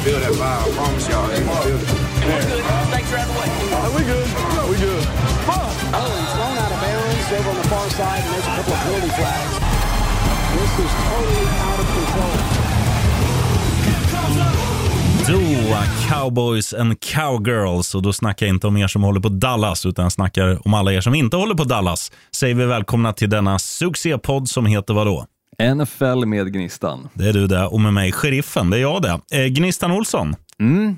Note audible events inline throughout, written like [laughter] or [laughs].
gonna feel that vibe. I promise y'all, they gonna feel it. Thanks for having way. we good. We good. Oh, he's thrown out of bounds over on the far side, and there's a couple of penalty flags. This is totally out of control. Då, Cowboys and Cowgirls. Och då snackar jag inte om er som håller på Dallas, utan jag snackar om alla er som inte håller på Dallas. Säger vi välkomna till denna succépodd som heter vadå? NFL med Gnistan. Det är du det. Och med mig, sheriffen. Det är jag det. Eh, Gnistan Olsson. Mm.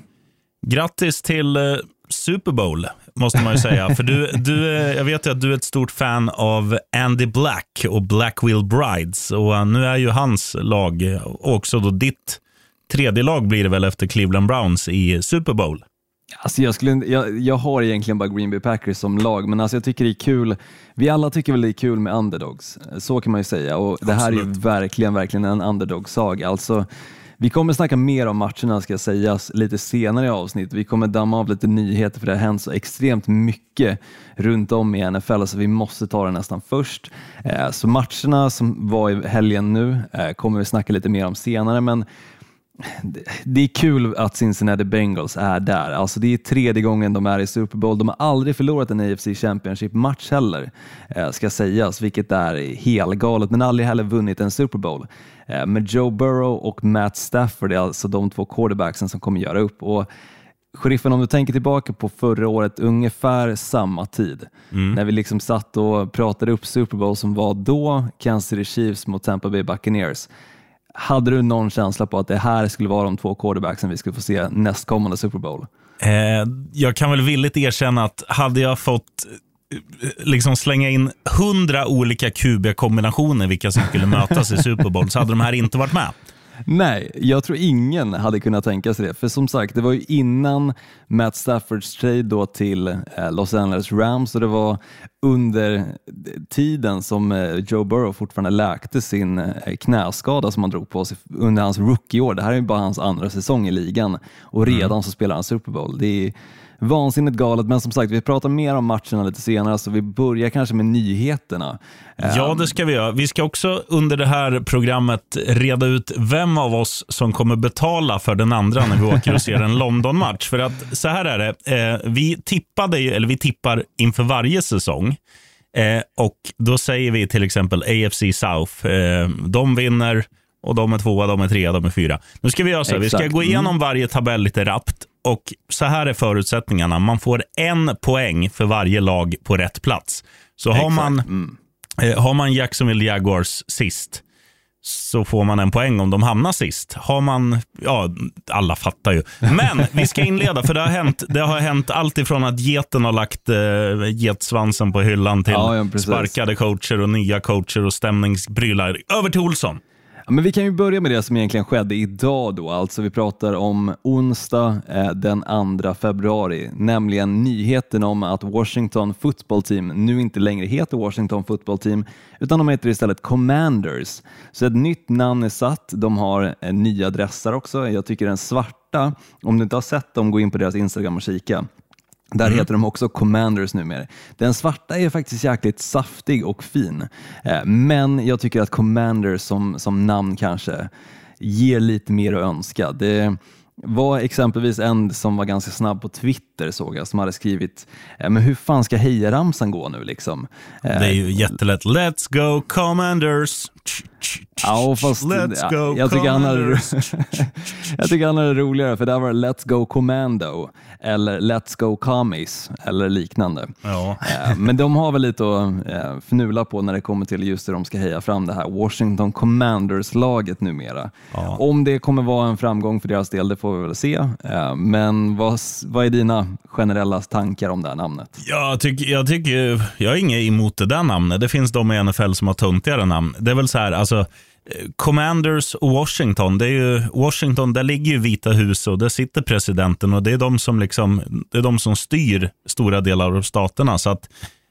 Grattis till eh, Super Bowl, måste man ju säga. [laughs] För du, du, eh, jag vet ju att du är ett stort fan av Andy Black och Blackwell Brides. Och eh, nu är ju hans lag, också då ditt tredje lag blir det väl efter Cleveland Browns i Super Bowl. Alltså jag, skulle, jag, jag har egentligen bara Green Bay Packers som lag, men alltså jag tycker det är kul. Vi alla tycker väl det är kul med underdogs, så kan man ju säga. Och Det här är ju Absolut. verkligen, verkligen en underdog-saga. Alltså, vi kommer snacka mer om matcherna ska sägas lite senare i avsnitt. Vi kommer damma av lite nyheter för det har hänt så extremt mycket runt om i NFL så vi måste ta det nästan först. Eh, Så matcherna som var i helgen nu eh, kommer vi snacka lite mer om senare men det- det är kul att Cincinnati Bengals är där. Alltså det är tredje gången de är i Super Bowl. De har aldrig förlorat en AFC Championship-match heller, eh, ska sägas, vilket är helgalet, men aldrig heller vunnit en Super Bowl. Eh, Med Joe Burrow och Matt Stafford är alltså de två quarterbacksen som kommer göra upp. Och Sheriffen, om du tänker tillbaka på förra året, ungefär samma tid, när vi liksom satt och pratade upp Super Bowl som var då, Kansas City Chiefs mot Tampa Bay Buccaneers. Hade du någon känsla på att det här skulle vara de två quarterbacksen vi skulle få se nästkommande Super Bowl? Eh, jag kan väl villigt erkänna att hade jag fått eh, liksom slänga in hundra olika QB-kombinationer vilka som skulle mötas i Super Bowl så hade de här inte varit med. Nej, jag tror ingen hade kunnat tänka sig det. För som sagt, det var ju innan Matt Staffords trade då till eh, Los Angeles Rams och det var under tiden som eh, Joe Burrow fortfarande läkte sin eh, knäskada som han drog på sig under hans rookieår. Det här är ju bara hans andra säsong i ligan och redan så spelar han Super Bowl. Det är vansinnigt galet, men som sagt, vi pratar mer om matcherna lite senare så vi börjar kanske med nyheterna. Ja, det ska vi göra. Vi ska också under det här programmet reda ut vem av oss som kommer betala för den andra när vi åker och ser en [laughs] London-match. För att så här är det, eh, vi tippade, ju- eller vi tippar inför varje säsong. Eh, och då säger vi till exempel AFC South, eh, de vinner och de är tvåa, de är trea, de är fyra. Nu ska vi göra så här, vi ska gå igenom varje tabell lite rappt och så här är förutsättningarna. Man får en poäng för varje lag på rätt plats. Så har man Eh, har man Jacksonville Jaguars sist så får man en poäng om de hamnar sist. Har man, ja, alla fattar ju. Men vi ska inleda, för det har hänt, det har hänt allt ifrån att geten har lagt eh, getsvansen på hyllan till Ja, ja, sparkade coacher och nya coacher och stämningsprylar. Över till Olsson. Ja, men vi kan ju börja med det som egentligen skedde idag då, alltså vi pratar om onsdag eh, den 2 februari, nämligen nyheten om att Washington Football Team nu inte längre heter Washington Football Team utan de heter istället Commanders. Så ett nytt namn är satt, de har eh, nya adresser också. Jag tycker den svarta, om du inte har sett dem, gå in på deras Instagram och kika. Där heter de också Commanders numera. Den svarta är faktiskt jäkligt saftig och fin. Eh, Men jag tycker att Commanders som, som namn kanske ger lite mer att önska. Det var exempelvis en som var ganska snabb på Twitter såg jag som hade skrivit eh, men hur fan ska hejaramsan gå nu liksom? Eh, Det är ju jättelätt. Let's go Commanders. Ja, fast Let's go jag, tycker han hade, [laughs] jag tycker han hade roligare för där var det Let's Go Commando eller Let's Go Commies eller liknande. Ja. Eh, Men de har väl lite att eh, fnula på när det kommer till just hur de ska heja fram det här Washington Commanders-laget numera. Ja. Om det kommer vara en framgång för deras del, det får vi väl se. Eh, Men vad, vad är dina generella tankar om det här namnet? Jag tycker, jag tycker, jag har inget emot det där namnet. Det finns de i NFL som har töntigare namn. Det är väl så här, alltså, eh, Commanders och Washington, det är ju, Washington, där ligger ju Vita huset och där sitter presidenten och det är de som, liksom, det är de som styr stora delar av staterna. Så att,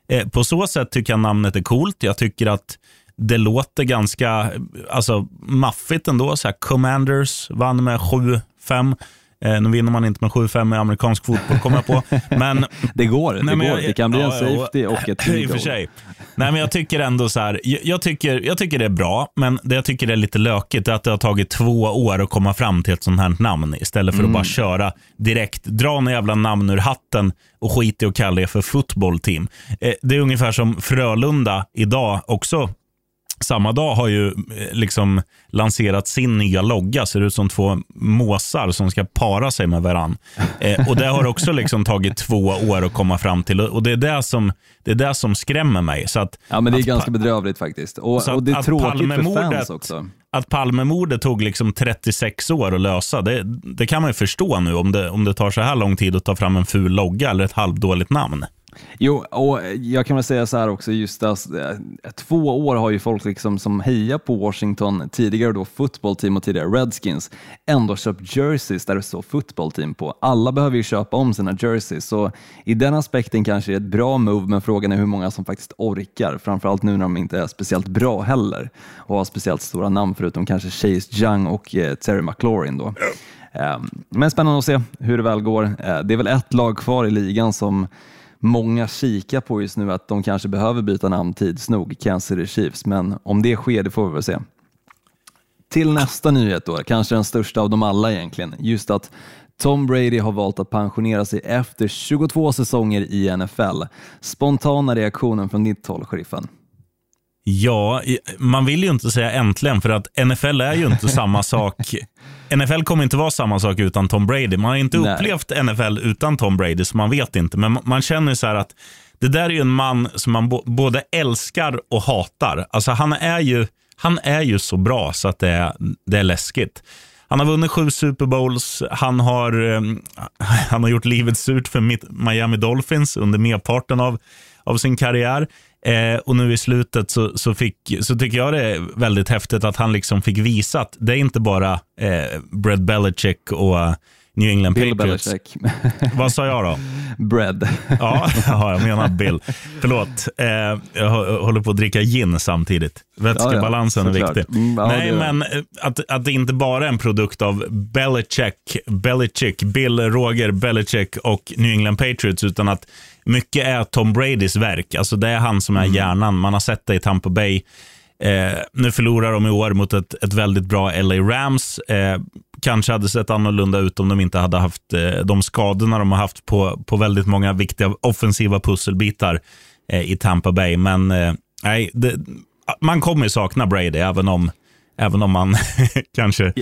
eh, på så sätt tycker jag namnet är coolt. Jag tycker att det låter ganska alltså, maffigt ändå. Så här, Commanders vann med 7-5. Eh, nu vinner man inte med 7-5 i amerikansk fotboll, kommer jag på. [laughs] Men, det går, det, Nej, går. Jag, det kan bli ja, en safety och ett [laughs] I och för sig. Nej, men jag tycker ändå så här, jag, tycker, jag tycker det är bra, men det jag tycker är lite lökigt är att det har tagit två år att komma fram till ett sånt här namn istället för mm. att bara köra direkt, dra en jävla namn ur hatten och skit i att kalla det för football team. Eh, det är ungefär som Frölunda idag också samma dag har ju eh, liksom lanserat sin nya logga. Ser ut som två måsar som ska para sig med varann. Eh, och Det har också liksom tagit två år att komma fram till. Och Det är det som, det är det som skrämmer mig. Så att, ja, men Det är ganska bedrövligt faktiskt. Och, och det är tråkigt för fans också. Att Palmemordet tog liksom 36 år att lösa, det, det kan man ju förstå nu om det, om det tar så här lång tid att ta fram en ful logga eller ett halvdåligt namn. Jo, och jag kan väl säga så här också, just att eh, två år har ju folk liksom som hejar på Washington, tidigare då football team och tidigare Redskins, ändå köpt jerseys där det står football team på. Alla behöver ju köpa om sina jerseys, så i den aspekten kanske det är ett bra move, men frågan är hur många som faktiskt orkar, framförallt nu när de inte är speciellt bra heller och har speciellt stora namn, förutom kanske Chase Young och eh, Terry McLaurin då. Ehm, men spännande att se hur det väl går. Eh, det är väl ett lag kvar i ligan som många kikar på just nu att de kanske behöver byta namn tids nog, Kansas City Chiefs, men om det sker, det får vi väl se. Till nästa nyhet då, kanske den största av dem alla egentligen, just att Tom Brady har valt att pensionera sig efter 22 säsonger i NFL. Spontana reaktionen från ditt håll, sheriffen? Ja, man vill ju inte säga äntligen för att NFL är ju inte samma [laughs] sak. NFL kommer inte vara samma sak utan Tom Brady. Man har inte Nej. upplevt NFL utan Tom Brady så man vet inte. Men man känner så här att det där är ju en man som man både älskar och hatar. Alltså han är ju, han är ju så bra så att det är, det är läskigt. Han har vunnit sju Super Bowls. Han har, ehm, [laughs] han har gjort livet surt för Miami Dolphins under merparten av, av sin karriär. Eh, och nu i slutet så, så, fick, så tycker jag det är väldigt häftigt att han liksom fick visa att det är inte bara eh, Brad Belichick och New England Bill Patriots. Belichick. [laughs] Vad sa jag då? Bread. ja, ja, jag menar Bill. Förlåt, eh, jag håller på att dricka gin samtidigt. Vätskebalansen ja, ja, är viktig. Mm, ja, Nej, men eh, att, att det inte bara är en produkt av Belichick, Belichick, Bill, Roger, Belichick och New England Patriots, utan att mycket är Tom Bradys verk. Alltså det är han som är mm. hjärnan. Man har sett det i Tampa Bay. Eh, nu förlorar de i år mot ett, ett väldigt bra LA Rams. Eh, kanske hade sett annorlunda ut om de inte hade haft eh, de skadorna de har haft på, på väldigt många viktiga offensiva pusselbitar eh, i Tampa Bay. Men eh, nej, det, man kommer sakna Brady, även om, även om man [laughs] kanske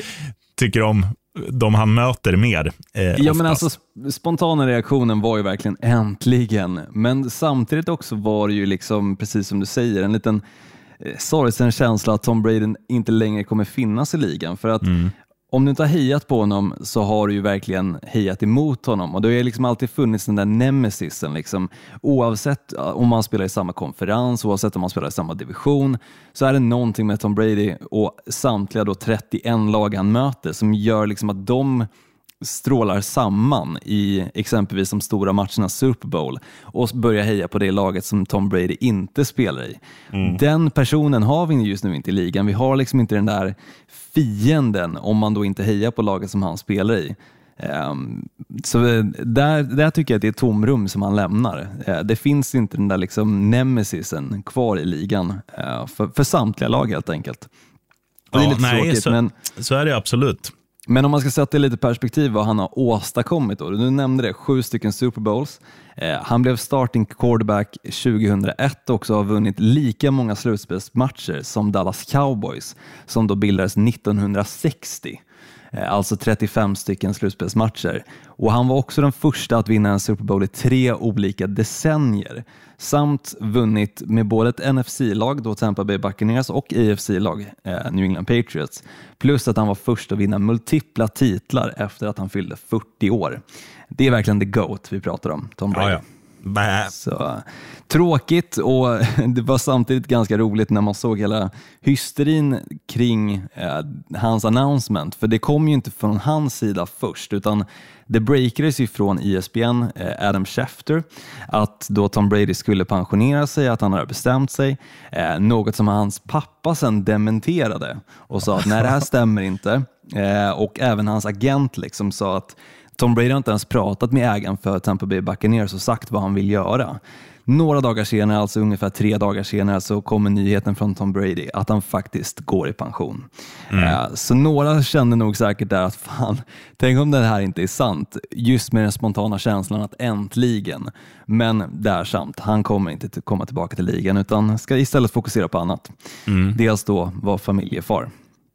tycker om de han möter mer. Eh, ja, men alltså, spontana reaktionen var ju verkligen äntligen, men samtidigt också var det ju liksom, precis som du säger, en liten eh, sorgsen känsla att Tom Brady inte längre kommer finnas i ligan. För att mm om du inte har hejat på honom så har du ju verkligen hejat emot honom och det har liksom alltid funnits den där nemesisen. Liksom. Oavsett om man spelar i samma konferens, oavsett om man spelar i samma division, så är det någonting med Tom Brady och samtliga då 31 lag han möter som gör liksom att de strålar samman i exempelvis de stora matcherna Super Bowl och börjar heja på det laget som Tom Brady inte spelar i. Mm. Den personen har vi just nu inte i ligan. Vi har liksom inte den där fienden om man då inte hejar på laget som han spelar i. Um, så där, där tycker jag att det är tomrum som han lämnar. Uh, det finns inte den där liksom nemesisen kvar i ligan uh, för, för samtliga lag helt enkelt. Och det är lite nej, tråkigt, så, men, så är det absolut. Men om man ska sätta i lite perspektiv vad han har åstadkommit. Då. Du nämnde det, sju stycken Super Bowls. Eh, han blev starting quarterback 2001 och också har vunnit lika många slutspelsmatcher som Dallas Cowboys som då bildades 1960. Eh, alltså 35 stycken slutspelsmatcher. Och han var också den första att vinna en Super Bowl i tre olika decennier samt vunnit med både ett NFC-lag, då Tampa Bay Buccaneers, och AFC-lag, eh, New England Patriots. Plus att han var först att vinna multipla titlar efter att han fyllde 40 år. Det är verkligen the GOAT vi pratar om, Tom Brady. Ja, ja. Bä. Så, tråkigt och [laughs] det var samtidigt ganska roligt när man såg hela hysterin kring eh, hans announcement. För det kom ju inte från hans sida först, utan det breakades ju från ESPN, eh, Adam Schefter, att då Tom Brady skulle pensionera sig, att han hade bestämt sig. Eh, något som hans pappa sen dementerade och sa att nej, det här [laughs] stämmer inte. Eh, och även hans agent liksom sa att Tom Brady har inte ens pratat med ägaren för Tampa Bay Buccaneers och sagt vad han vill göra. Några dagar senare, alltså ungefär tre dagar senare, så kommer nyheten från Tom Brady att han faktiskt går i pension. Mm. Så några kände nog säkert där att fan, tänk om det här inte är sant. Just med den spontana känslan att äntligen. Men det är sant, han kommer inte komma tillbaka till ligan utan ska istället fokusera på annat. Mm. Dels då vara familjefar.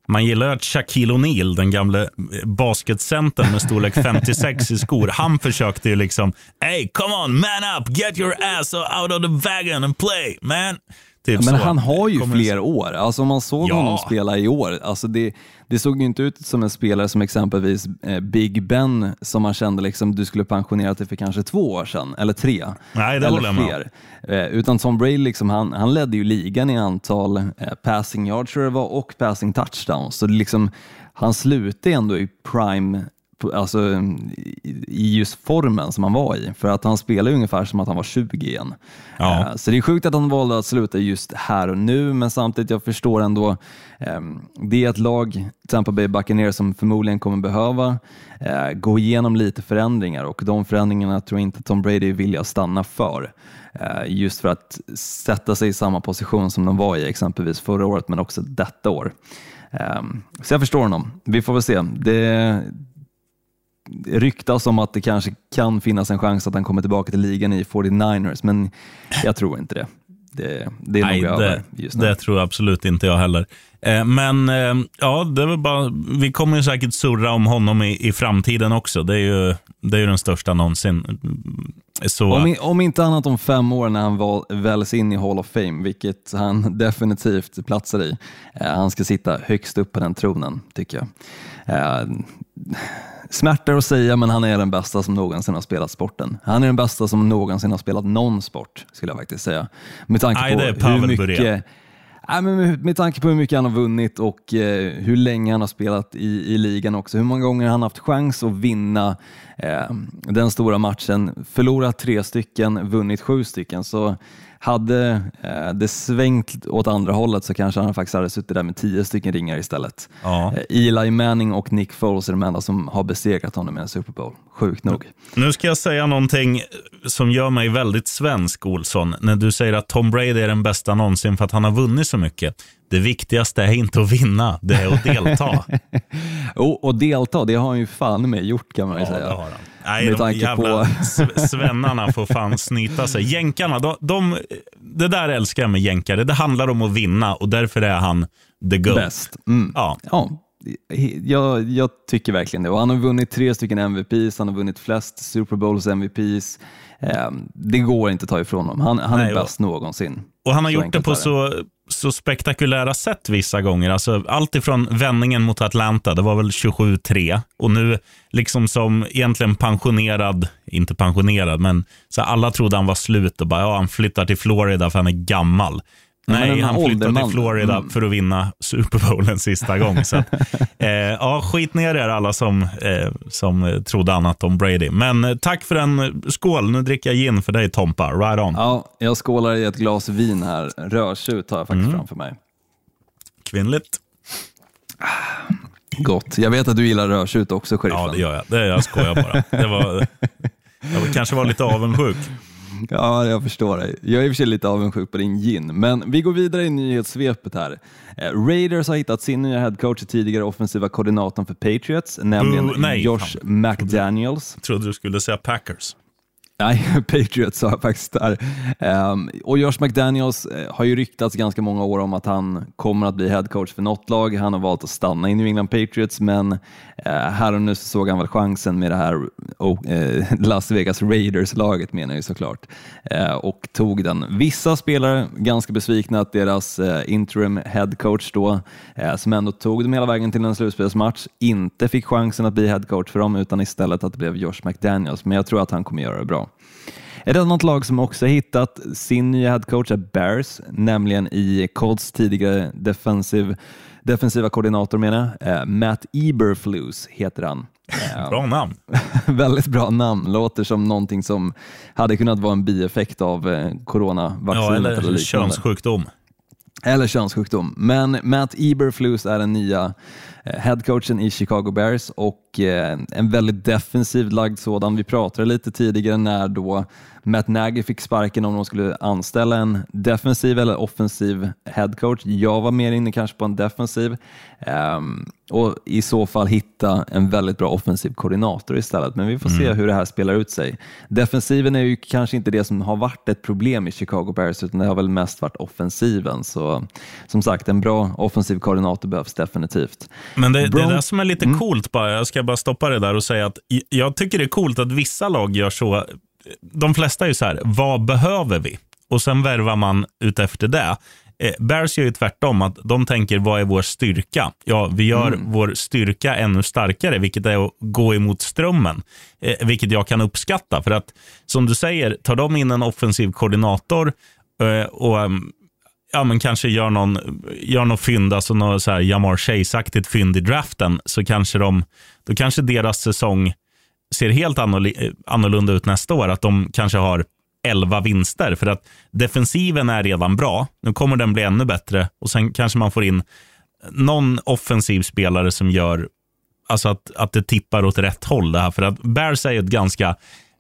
Man gillar att Shaquille O'Neal, den gamle basketcentern med storlek [laughs] 56 i skor, han försökte ju liksom, hey come on man up, get your ass out of the wagon and play man. Typ men så. han har ju Kommer fler år. Alltså om man såg ja. honom spela i år, alltså det, det såg ju inte ut som en spelare som exempelvis eh, Big Ben som man kände liksom du skulle pensionera dig för kanske två år sedan, eller tre. Nej, det eller fler. Eh, utan Tom Brady liksom, han, han ledde ju ligan i antal eh, passing yards tror jag det var, och passing touchdowns. Så det liksom, han slutade ändå i prime alltså, i just formen som han var i. För att han spelar ungefär som att han var 20 igen. Ja. Eh, så det är sjukt att han valde att sluta just här och nu, men samtidigt jag förstår ändå, ehm, det är ett lag, Tampa Bay Buccaneers, som förmodligen kommer behöva eh, gå igenom lite förändringar och de förändringarna tror jag inte Tom Brady är villig att stanna för. Eh, just för att sätta sig i samma position som de var i exempelvis förra året, men också detta år. Ehm, så jag förstår honom. Vi får väl se. Det, ryktas om att det kanske kan finnas en chans att han kommer tillbaka till ligan i 49ers, men jag tror inte det. Det, det är Nej, nog över just nu. Det tror absolut inte jag heller. Eh, men eh, ja, det är bara, vi kommer ju säkert surra om honom i, i framtiden också. Det är ju, det är ju den största någonsin. Så... Om, om, inte annat om fem år när han val, väljs in i Hall of Fame, vilket han [laughs] definitivt platsar i. Eh, han ska sitta högst upp på den tronen, tycker jag. Smärtar att säga, men han är den bästa som någonsin har spelat sporten. Han är den bästa som någonsin har spelat någon sport, skulle jag faktiskt säga. Med tanke Aj, på hur mycket... Nej, men med, med tanke på hur mycket han har vunnit och eh, hur länge han har spelat i, i ligan också, hur många gånger han har haft chans att vinna den stora matchen, förlorat tre stycken, vunnit sju stycken. Så hade eh, det svängt åt andra hållet så kanske han faktiskt hade suttit där med tio stycken ringar istället. Ja. Eh, Eli Manning och Nick Foles är de enda som har besegrat honom i en Super Bowl. Sjukt nog. Nu ska jag säga någonting som gör mig väldigt svensk, Olsson. När du säger att Tom Brady är den bästa någonsin för att han har vunnit så mycket. Det viktigaste är inte att vinna, det är att delta. [laughs] och, och delta, det har han ju fan med gjort kan man ju ja, säga. Det har han. Nej, de jävla på... svennarna får fan snyta sig. Jänkarna, de, de, det där älskar jag med jänkare. Det handlar om att vinna och därför är han the GOAT. Bäst. Mm. Ja. ja. Jag, jag, tycker verkligen det. Och han har vunnit tre stycken MVPs, han har vunnit flest Super Bowls MVPs. Eh, det går inte att ta ifrån honom. Han, han är bäst någonsin. Och han har så gjort det på så så spektakulära sätt vissa gånger. Alltså, allt ifrån vändningen mot Atlanta, det var väl 27-3. Och nu liksom som egentligen pensionerad, inte pensionerad, men så alla trodde han var slut och bara, ja, han flyttar till Florida för han är gammal. Nej, han flyttade till Florida mm. för att vinna Super Bowl en sista gång. Så att, [laughs] eh, ja, skit ner er alla som, eh, som trodde annat om Brady. Men eh, tack för en skål. Nu dricker jag gin för dig Tompa. Right on. Ja, jag skålar i ett glas vin här. Rödtjut har jag faktiskt mm. framför mig. Kvinnligt. Gott. Jag vet att du gillar rödtjut också, sheriffen. Ja, det gör jag. Det, jag skojar bara. Det var, jag kanske var lite avundsjuk. [laughs] Ja, jag förstår dig. Jag är i och för sig lite avundsjuk på din gin, men vi går vidare i nyhetssvepet här. Eh, Raiders har hittat sin nya headcoach och tidigare offensiva koordinatorn för Patriots, nämligen uh, nej, Josh fan. McDaniels. Jag trodde du skulle säga Packers. Nej, [laughs] Patriots sa jag faktiskt där. Um, och Josh McDaniels eh, har ju ryktats ganska många år om att han kommer att bli headcoach för något lag. Han har valt att stanna i New England Patriots, men uh, här och nu så såg han väl chansen med det här uh, [laughs] Las Vegas Raiders-laget menar jag såklart, och tog den. Vissa spelare ganska besvikna att deras interim headcoach då, som ändå tog dem hela vägen till en slutspelsmatch, inte fick chansen att bli headcoach för dem, utan istället att det blev Josh McDaniels. Men jag tror att han kommer göra det bra. Ett annat lag som också hittat sin nya headcoach är Bears, nämligen i Colts tidigare defensiv, defensiva koordinator menar jag. Eh, Matt Eberflus heter han. Eh, Bra namn. [laughs] väldigt bra namn, låter som någonting som hade kunnat vara en bieffekt av eh, coronavaccinet Ja, eller liknande. könssjukdom. Eller könssjukdom. Men Matt Eberflus är den nya headcoachen i Chicago Bears och eh, en väldigt defensivt lagd sådan. Vi pratade lite tidigare när då Matt Nagy fick sparken om de skulle anställa en defensiv eller offensiv headcoach. Jag var mer inne kanske på en defensiv ehm, och i så fall hitta en väldigt bra offensiv koordinator istället. Men vi får se hur det här spelar ut sig. Defensiven är ju kanske inte det som har varit ett problem i Chicago Bears utan det har väl mest varit offensiven. Så som sagt, en bra offensiv koordinator behövs definitivt. Men det, det Bron- där som är lite coolt, bara, jag ska bara stoppa det där och säga att jag tycker det är coolt att vissa lag gör så. De flesta är ju så här, vad behöver vi? Och sen värvar man ut efter det. Eh, Bears gör ju tvärtom, att de tänker vad är vår styrka? Ja, vi gör vår styrka ännu starkare, vilket är att gå emot strömmen. Eh, vilket jag kan uppskatta, för att som du säger, tar de in en offensiv koordinator eh, och ehm, ja, men kanske gör någon, gör någon fynd, alltså något så här Jamar Chase-aktigt fynd i draften, så kanske de, då kanske deras säsong ser helt annorlunda ut nästa år. Att de kanske har 11 vinster, för att defensiven är redan bra. Nu kommer den bli ännu bättre och sen kanske man får in någon offensiv spelare som gör alltså att, att det tippar åt rätt håll. Det här. För att Bears är ett ganska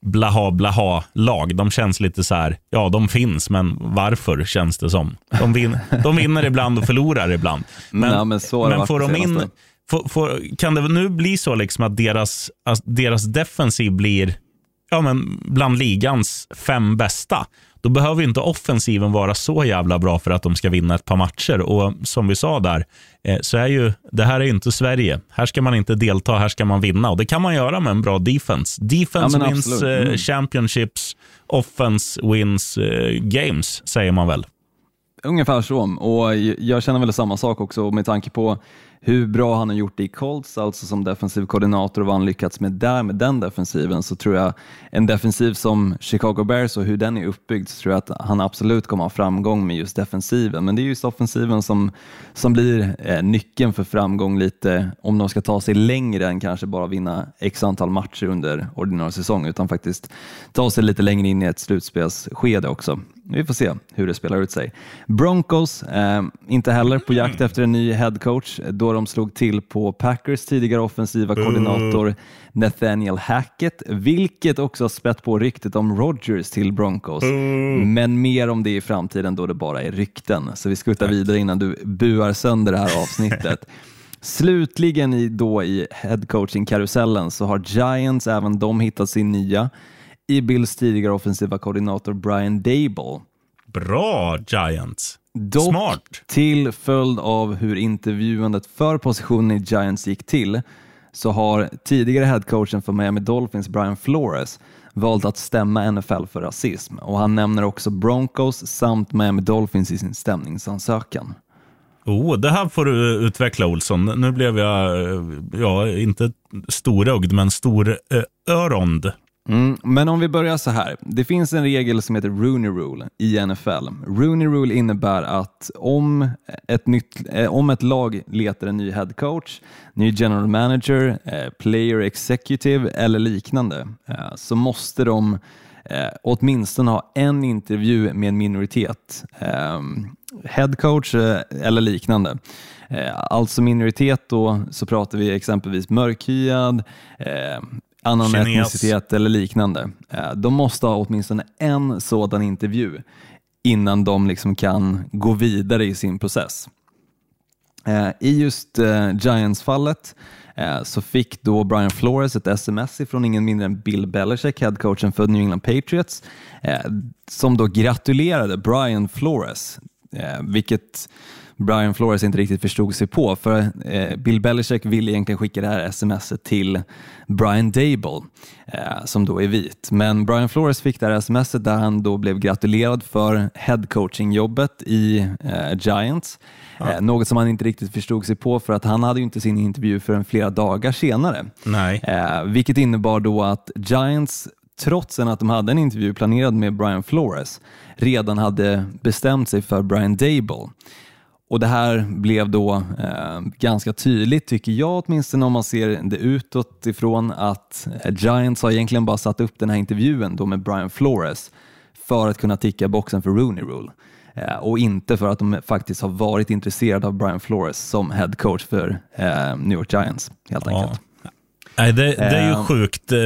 blaha blaha lag. De känns lite så här, ja de finns, men varför känns det som? De, vin, de vinner ibland och förlorar ibland. Men, Ja, men men får de in, får, får, kan det nu bli så liksom att deras, att deras defensiv blir ja, men bland ligans fem bästa? Då behöver inte offensiven vara så jävla bra för att de ska vinna ett par matcher. Och som vi sa där, eh, så är ju det här är inte Sverige. Här ska man inte delta, här ska man vinna. Och det kan man göra med en bra defense. Defense Ja, wins eh, Mm. championships, offense wins eh, games, säger man väl. Ungefär så. Och jag känner väl samma sak också med tanke på hur bra han har gjort det i Colts, alltså som defensiv koordinator och vad han lyckats med där med den defensiven, så tror jag en defensiv som Chicago Bears och hur den är uppbyggd, så tror jag att han absolut kommer ha framgång med just defensiven. Men det är just offensiven som, som blir eh, nyckeln för framgång lite, om de ska ta sig längre än kanske bara vinna x antal matcher under ordinarie säsong, utan faktiskt ta sig lite längre in i ett slutspelsskede också. Vi får se hur det spelar ut sig. Broncos, eh, inte heller på jakt efter en ny headcoach då de slog till på Packers tidigare offensiva koordinator Nathaniel Hackett, vilket också har spett på ryktet om Rodgers till Broncos. Men mer om det i framtiden då det bara är rykten. Så vi skuttar vidare innan du buar sönder det här avsnittet. [laughs] Slutligen i, då i headcoaching-karusellen så har Giants även de hittat sin nya i Bills tidigare offensiva koordinator Brian Dable. Bra Giants. Dock Smart. till följd av hur intervjuandet för positionen i Giants gick till så har tidigare headcoachen för Miami Dolphins, Brian Flores, valt att stämma NFL för rasism och han nämner också Broncos samt Miami Dolphins i sin stämningsansökan. Oh, det här får du utveckla Olsson. Nu blev jag, eh, ja, inte storögd, men storörond. Mm, men om vi börjar så här. Det finns en regel som heter Rooney Rule i NFL. Rooney Rule innebär att om ett, nytt, eh, om ett lag letar en ny head coach, ny general manager, eh, player executive eller liknande eh, så måste de eh, åtminstone ha en intervju med en minoritet. Eh, head coach eh, eller liknande. Eh, alltså minoritet då så pratar vi exempelvis mörkhyad, eh, annan Kines. etnicitet eller liknande. Eh, De måste ha åtminstone en sådan intervju innan de liksom kan gå vidare i sin process. Eh, I just eh, Giants-fallet så fick då Brian Flores ett sms från ingen mindre än Bill Belichick, headcoachen för New England Patriots, som då gratulerade Brian Flores, vilket Brian Flores inte riktigt förstod sig på, för eh, Bill Belichick ville egentligen skicka det här smset till Brian Dable, eh, som då är vit. Men Brian Flores fick det här smset där han då blev gratulerad för headcoaching-jobbet i eh, Giants. Eh, något som han inte riktigt förstod sig på för att han hade ju inte sin intervju förrän flera dagar senare. Nej. Vilket innebar då att Giants trots att de hade en intervju planerad med Brian Flores, redan hade bestämt sig för Brian Dable. Och Det här blev då eh, ganska tydligt, tycker jag åtminstone, om man ser det utåt ifrån att eh, Giants har egentligen bara satt upp den här intervjun då med Brian Flores för att kunna ticka boxen för Rooney Rule eh, och inte för att de faktiskt har varit intresserade av Brian Flores som head coach för eh, New York Giants, helt Ja. enkelt. Nej, det, det är ju Eh. sjukt. Eh,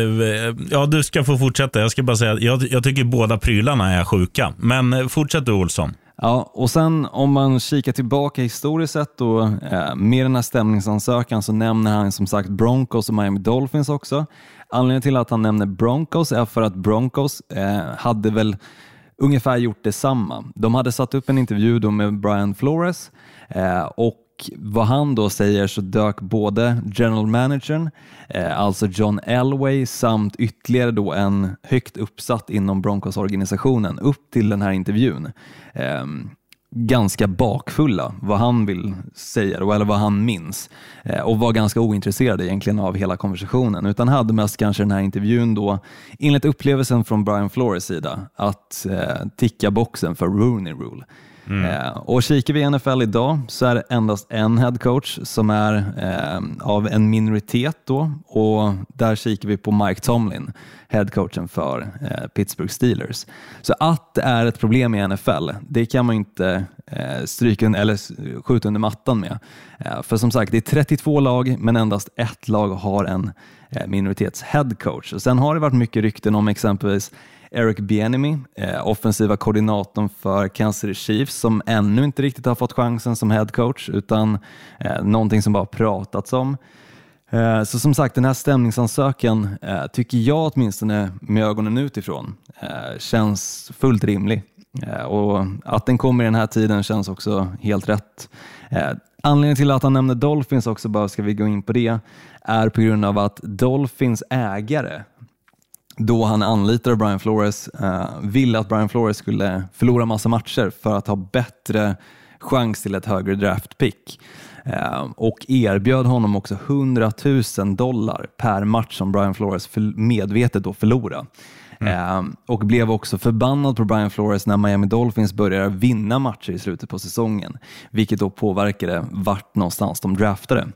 Ja, du ska få fortsätta. Jag ska bara säga att jag, jag tycker båda prylarna är sjuka. Men fortsätt du, Olsson. Ja, och sen om man kikar tillbaka historiskt sett då, eh, med den här stämningsansökan så nämner han som sagt Broncos och Miami Dolphins också. Anledningen till att han nämner Broncos är för att Broncos eh, hade väl ungefär gjort detsamma. De hade satt upp en intervju då med Brian Flores eh, och vad han då säger så dök både general managern, eh, alltså John Elway, samt ytterligare då en högt uppsatt inom Broncos-organisationen upp till den här intervjun. Eh, ganska bakfulla vad han vill säga eller vad han minns eh, och var ganska ointresserade egentligen av hela konversationen utan hade mest kanske den här intervjun då enligt upplevelsen från Brian Flores sida att eh, ticka boxen för Rooney Rule. Mm. Eh, och kikar vi i NFL idag så är det endast en headcoach som är eh, av en minoritet då och där kikar vi på Mike Tomlin, headcoachen för eh, Pittsburgh Steelers. Så att det är ett problem i NFL, det kan man inte eh, stryka eller skjuta under mattan med. Eh, för som sagt, det är 32 lag men endast ett lag har en eh, minoritets headcoach. Och sen har det varit mycket rykten om exempelvis Eric Bienemy, eh, offensiva koordinatorn för Kansas City Chiefs som ännu inte riktigt har fått chansen som head coach utan eh, någonting som bara pratats om. Eh, så som sagt, den här stämningsansökan eh, tycker jag åtminstone med ögonen utifrån känns fullt rimlig. Och att den kommer i den här tiden känns också helt rätt. Anledningen till att han nämner Dolphins också, bara ska vi gå in på det, är på grund av att Dolphins ägare då han anlitade Brian Flores eh, ville att Brian Flores skulle förlora massa matcher för att ha bättre chans till ett högre draftpick. Eh, och erbjöd honom också 100 000 dollar per match som Brian Flores medvetet då förlorade. Eh, och blev också förbannad på Brian Flores när Miami Dolphins började vinna matcher i slutet på säsongen, vilket då påverkade vart någonstans de draftade.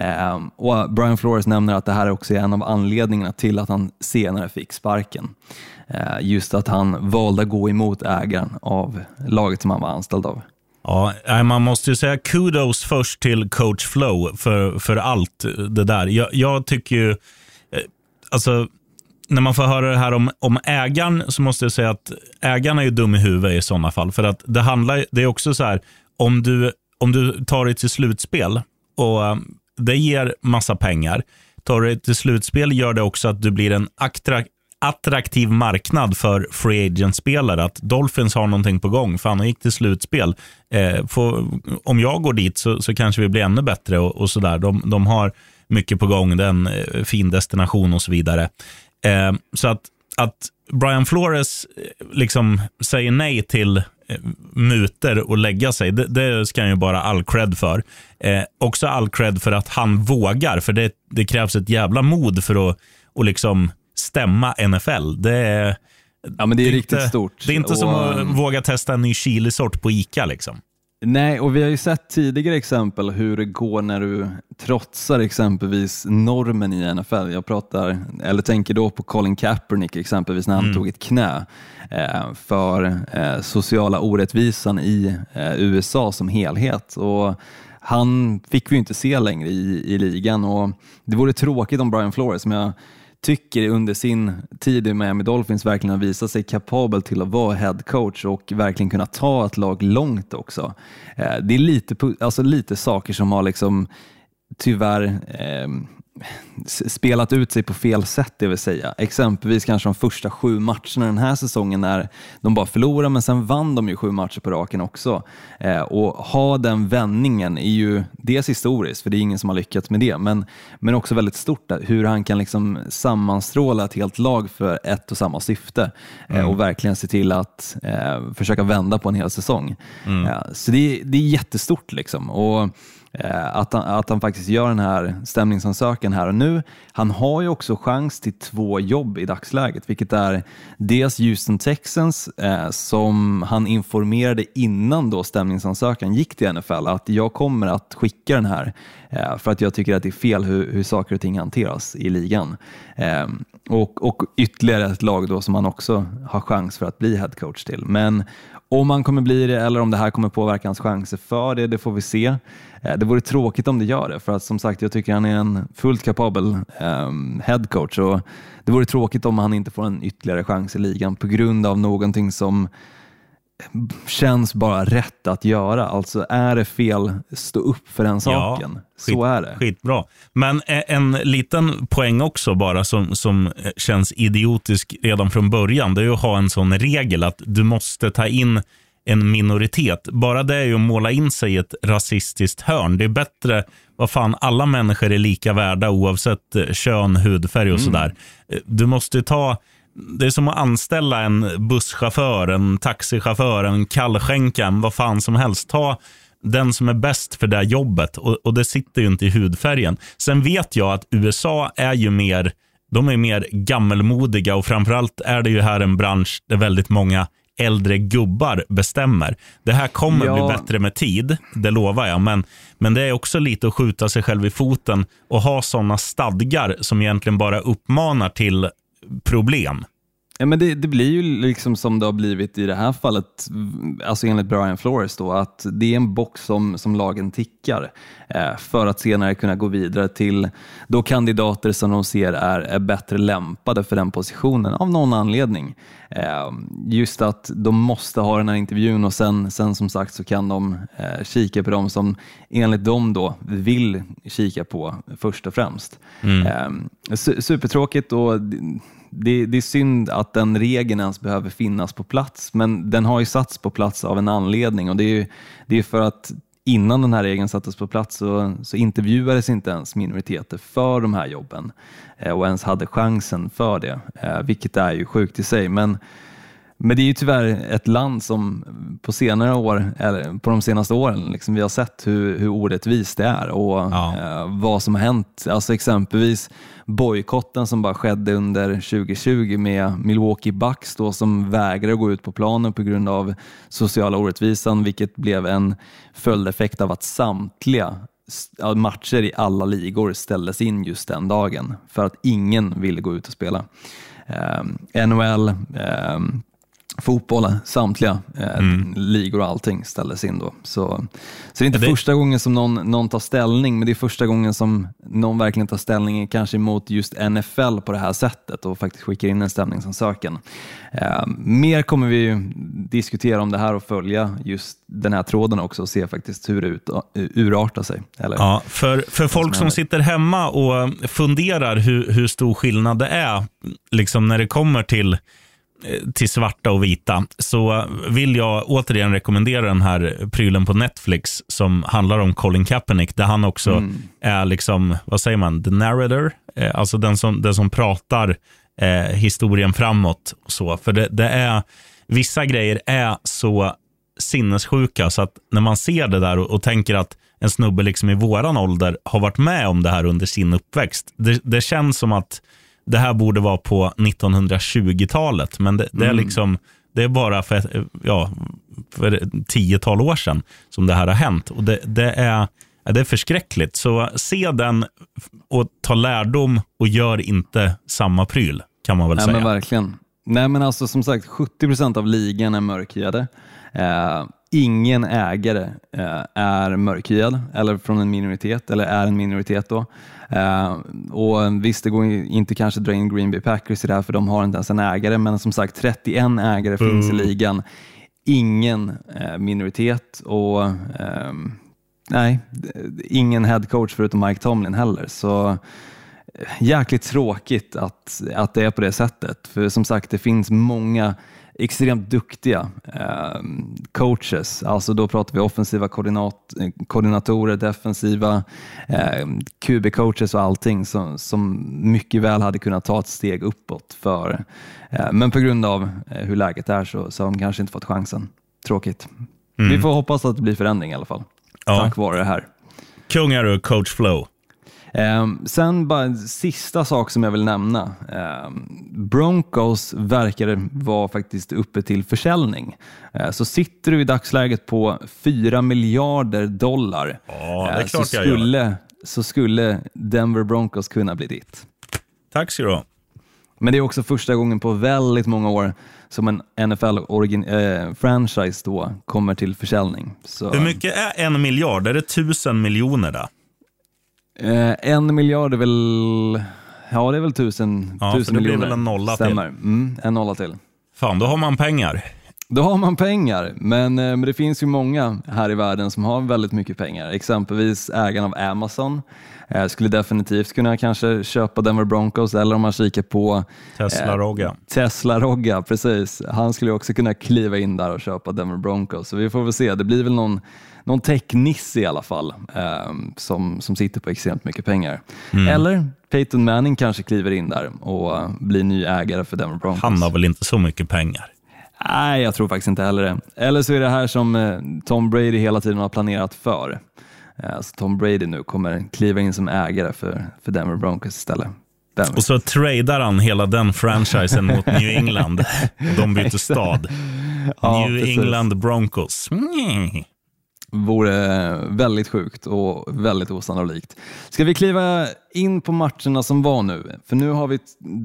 Ehm, och Brian Flores nämner att det här också är en av anledningarna till att han senare fick sparken. Ehm, just att han valde att gå emot ägaren av laget som han var anställd av. Ja, man måste ju säga kudos först till coach Flow för, för allt det där. Jag, jag tycker ju, eh, alltså när man får höra det här om, om ägaren så måste jag säga att ägaren är ju dum i huvudet i sådana fall. För att det handlar, det är också så här, om du, om du tar dig till slutspel och ehm, det ger massa pengar. Tar du dig till slutspel gör det också att du blir en attraktiv marknad för free agent-spelare. Att Dolphins har någonting på gång. för han gick till slutspel. Eh, får, om jag går dit så, så kanske vi blir ännu bättre och, och sådär. De, de har mycket på gång, det är en eh, fin destination och så vidare. Eh, så att, att Brian Flores eh, liksom säger nej till muter och lägga sig, det, det ska han ju bara all cred för. Eh, också all cred för att han vågar, för det, det krävs ett jävla mod för att och liksom stämma NFL. Det är, Ja, men det är riktigt inte, stort. Det är inte som Och, att ehm, våga testa en ny chilisort på Ica. Liksom. Nej, och vi har ju sett tidigare exempel hur det går när du trotsar exempelvis normen i NFL. Jag pratar, eller tänker då på Colin Kaepernick exempelvis när han tog ett knä eh, för eh, sociala orättvisan i eh, USA som helhet. Och han fick vi ju inte se längre i, i ligan och det vore tråkigt om Brian Flores, som jag tycker under sin tid i Miami Dolphins verkligen har visat sig kapabel till att vara head coach och verkligen kunna ta ett lag långt också. Eh, det är lite, alltså lite saker som har liksom tyvärr eh, spelat ut sig på fel sätt, det vill säga. Exempelvis kanske de första sju matcherna den här säsongen när de bara förlorade, men sen vann de ju sju matcher på raken också. Eh, och ha den vändningen är ju dels historiskt, för det är ingen som har lyckats med det, men, men också väldigt stort hur han kan liksom sammanstråla ett helt lag för ett och samma syfte eh, och verkligen se till att eh, försöka vända på en hel säsong. Eh, så det, är- det är jättestort liksom. Och Eh, att, han, att han faktiskt gör den här stämningsansökan här och nu. Han har ju också chans till två jobb i dagsläget, vilket är dels Houston Texans eh, som han informerade innan då stämningsansökan gick till NFL att jag kommer att skicka den här eh, för att jag tycker att det är fel hur, hur saker och ting hanteras i ligan. Eh, och, och ytterligare ett lag då som han också har chans för att bli headcoach till. Men om han kommer bli det eller om det här kommer påverka hans chanser för det, det får vi se. Eh, det vore tråkigt om det gör det, för att som sagt, jag tycker han är en fullt kapabel um, headcoach och det vore tråkigt om han inte får en ytterligare chans i ligan på grund av någonting som känns bara rätt att göra. Alltså är det fel, stå upp för den saken. Ja, skit, Så är det. Skitbra. Men en liten poäng också bara som, som känns idiotisk redan från början, det är att ha en sån regel att du måste ta in en minoritet. Bara det är ju att måla in sig i ett rasistiskt hörn. Det är bättre, vad fan, alla människor är lika värda oavsett eh, kön, hudfärg och mm. sådär. Eh, du måste ta det är som att anställa en busschaufför, en taxichaufför, en kallskänka, vad fan som helst. Ta den som är bäst för det jobbet och, och det sitter ju inte i hudfärgen. Sen vet jag att USA är ju mer, de är mer gammelmodiga och framförallt är det ju här en bransch där väldigt många äldre gubbar bestämmer. Det här kommer ja. bli bättre med tid, det lovar jag. Men, men det är också lite att skjuta sig själv i foten och ha sådana stadgar som egentligen bara uppmanar till problem. Ja, men det, det, blir ju liksom som det har blivit i det här fallet, alltså enligt Brian Flores, då, att det är en box som, som lagen tickar eh, för att senare kunna gå vidare till då kandidater som de ser är, är bättre lämpade för den positionen av någon anledning. Eh, just att de måste ha den här intervjun och sen, sen som sagt så kan de eh, kika på dem som enligt dem då vill kika på först och främst. Mm. Eh, supertråkigt och det, det, är synd att den regeln ens behöver finnas på plats, men den har ju satts på plats av en anledning och det är, ju, det är för att innan den här regeln sattes på plats så, så intervjuades inte ens minoriteter för de här jobben eh, och ens hade chansen för det, eh, vilket är ju sjukt i sig. Men men det är ju tyvärr ett land som på senare år, eller på de senaste åren, liksom vi har sett hur, hur orättvist det är och ja. eh, vad som har hänt. Alltså exempelvis bojkotten som bara skedde under 2020 med Milwaukee Bucks då, som vägrade gå ut på planen på grund av sociala orättvisan, vilket blev en följdeffekt av att samtliga matcher i alla ligor ställdes in just den dagen för att ingen ville gå ut och spela. Eh, NHL, eh, fotboll, samtliga eh, mm. ligor och allting ställdes in då. Så, så det är inte det... första gången som någon, någon tar ställning, men det är första gången som någon verkligen tar ställning kanske emot just NFL på det här sättet och faktiskt skickar in en stämningsansökan. Eh, mer kommer vi diskutera om det här och följa just den här tråden också och se faktiskt hur det ut, urartar sig. Eller? Ja, för, för folk som sitter hemma och funderar hur, hur stor skillnad det är liksom när det kommer till Eh, till svarta och vita så vill jag återigen rekommendera den här prylen på Netflix som handlar om Colin Kaepernick där han också mm. är liksom, vad säger man, the narrator, eh, alltså den som, den som pratar eh, historien framåt. Så, för det, det, är, vissa grejer är så sinnessjuka så att när man ser det där och, och tänker att en snubbe liksom i våran ålder har varit med om det här under sin uppväxt. Det, det känns som att det här borde vara på 1920-talet, men det, det är mm. liksom det är bara för, ja, för tiotal år sedan som det här har hänt. Och det, det, är, det är förskräckligt. Så se den och ta lärdom och gör inte samma pryl, kan man väl Nej, säga. Men verkligen. Nej, men alltså som sagt, 70 procent av ligan är mörkhyade. Eh, ingen ägare eh, är mörkhyad eller från en minoritet eller är en minoritet då. Eh, och visst, det går inte kanske att dra in Green Bay Packers i det här för de har inte ens en ägare, men som sagt 31 ägare mm. finns i ligan. Ingen eh, minoritet och ehm, nej, ingen headcoach förutom Mike Tomlin heller. Så jäkligt tråkigt att, att det är på det sättet. För som sagt, det finns många extremt duktiga eh, coaches. Alltså då pratar vi offensiva koordinat, koordinatorer, defensiva eh, QB-coaches och allting som, som mycket väl hade kunnat ta ett steg uppåt. För, eh, men på grund av eh, hur läget är så, så har de kanske inte fått chansen. Tråkigt. Mm. Vi får hoppas att det blir förändring i alla fall, ja. tack vare det här. Kung är du, coach Flow. Um, sen bara en sista sak som jag vill nämna. Um, Broncos verkar vara faktiskt uppe till försäljning. Uh, så sitter du i dagsläget på 4 miljarder dollar Ja, det är klart så, jag gör. skulle, så skulle Denver Broncos kunna bli ditt. Tack ska du ha. Men det är också första gången på väldigt många år som en NFL-franchise då kommer till försäljning. Så, Hur mycket är en miljard? Är det tusen miljoner där? Eh, en miljard är väl, ja det är väl tusen, Ja, tusen det blir miljoner. väl en nolla till. Stämmer. Mm, en nolla till. Fan, då har man pengar. Då har man pengar, men, eh, men det finns ju många här i världen som har väldigt mycket pengar. Exempelvis ägaren av Amazon eh, skulle definitivt kunna kanske köpa Denver Broncos eller om man kikar på Tesla-rogga. Eh, Tesla-rogga, precis. Han skulle också kunna kliva in där och köpa Denver Broncos. Så vi får väl se. Det blir väl någon, någon technisse i alla fall eh, som, som sitter på extremt mycket pengar. Mm. Eller Peyton Manning kanske kliver in där och blir ny ägare för Denver Broncos. Han har väl inte så mycket pengar? Nej, jag tror faktiskt inte heller det. Eller så är det här som eh, Tom Brady hela tiden har planerat för. Eh, Så Tom Brady nu kommer kliva in som ägare för, för Denver Broncos istället. Vem vet? Och så tradar han hela den franchisen mot New England. [laughs] De byter stad. Ja, New precis. England Broncos. Mm vore väldigt sjukt och väldigt osannolikt. Ska vi kliva in på matcherna som var nu? För nu har vi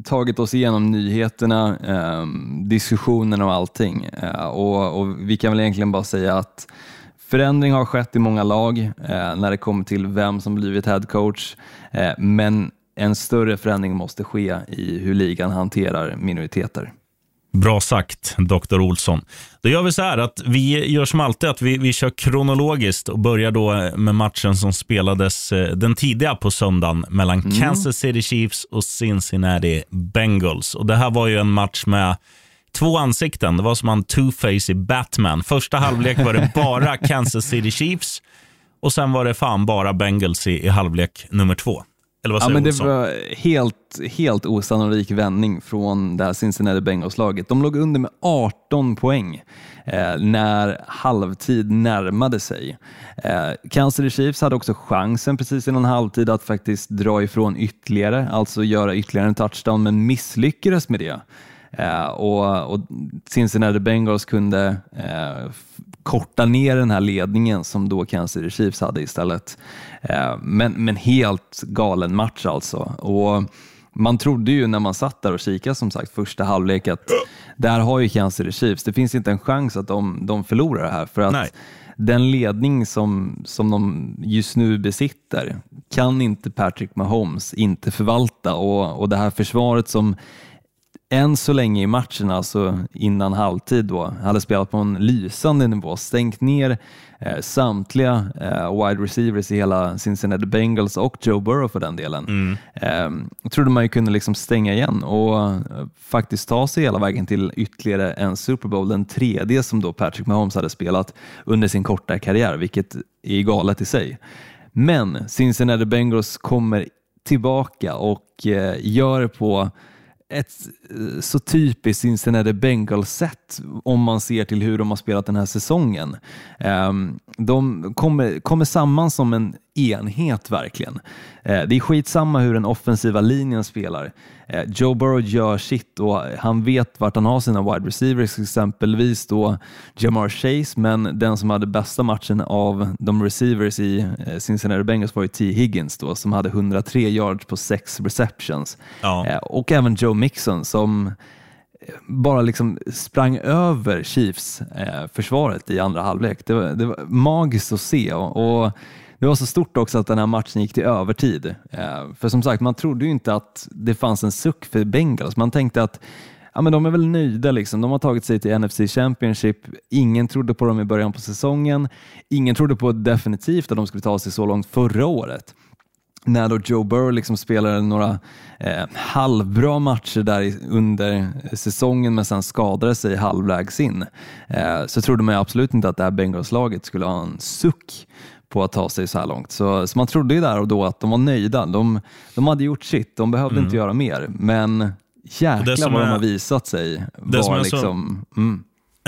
tagit oss igenom nyheterna, eh, diskussionerna och allting. Eh, och, och vi kan väl egentligen bara säga att förändring har skett i många lag eh, när det kommer till vem som blivit headcoach. Eh, men en större förändring måste ske i hur ligan hanterar minoriteter. Bra sagt, Dr. Olsson. Då gör vi så här att vi gör som alltid att vi, vi kör kronologiskt och börjar då med matchen som spelades eh, den tidiga på söndagen mellan Kansas City Chiefs och Cincinnati Bengals. Och Det här var ju en match med två ansikten. Det var som en two-face i Batman. Första halvlek var det bara [laughs] Kansas City Chiefs och sen var det fan bara Bengals i, i halvlek nummer två. Eller vad Ja, säger men det var helt, helt osannolik vändning från det här Cincinnati Bengals-laget. De låg under med 18 poäng eh, när halvtid närmade sig. Eh, Kansas City Chiefs hade också chansen precis innan halvtid att faktiskt dra ifrån ytterligare, alltså göra ytterligare en touchdown, men misslyckades med det. Eh, och, och Cincinnati Bengals kunde eh, korta ner den här ledningen som då Kansas City Chiefs hade istället. Eh, men, men helt galen match alltså. Och man trodde ju när man satt där och kikade som sagt första halvlek att där har ju Kansas City Chiefs, det finns inte en chans att de, de förlorar det här för att Nej. den ledning som, som de just nu besitter kan inte Patrick Mahomes inte förvalta och, och det här försvaret som än så länge i matchen, alltså innan halvtid då, hade spelat på en lysande nivå, stängt ner eh, samtliga eh, wide receivers i hela Cincinnati Bengals och Joe Burrow för den delen. Eh, trodde man ju kunde liksom stänga igen och eh, faktiskt ta sig hela vägen till ytterligare en Super Bowl, den tredje som då Patrick Mahomes hade spelat under sin korta karriär, vilket är galet i sig. Men Cincinnati Bengals kommer tillbaka och eh, gör på ett eh, så typiskt Cincinnati Bengals-sätt om man ser till hur de har spelat den här säsongen. Ehm, de kommer, kommer samman som en enhet verkligen. Eh, Det är skitsamma hur den offensiva linjen spelar. Eh, Joe Burrow gör sitt och han vet vart han har sina wide receivers, exempelvis då Jamar Chase, men den som hade bästa matchen av de receivers i eh, Cincinnati Bengals var ju T. Higgins då, som hade 103 yards på sex receptions. Ja. Och även Joe Mixon som bara liksom sprang över Chiefs eh, försvaret i andra halvlek. Det var, det var magiskt att se och, och det var så stort också att den här matchen gick till övertid. Eh, för som sagt, man trodde ju inte att det fanns en suck för Bengals. Man tänkte att ja, men de är väl nöjda, liksom. de har tagit sig till NFC Championship. Ingen trodde på dem i början på säsongen. Ingen trodde på definitivt att de skulle ta sig så långt förra året när då Joe Burrow liksom spelade några eh, halvbra matcher där under säsongen men sen skadade sig halvvägs in eh, så trodde man ju absolut inte att det här Bengals-laget skulle ha en suck på att ta sig så här långt. Så, så man trodde ju där och då att de var nöjda. De, de hade gjort sitt, de behövde inte göra mer. Men Mm. Jäklar vad de har visat sig det som är så- liksom... Mm,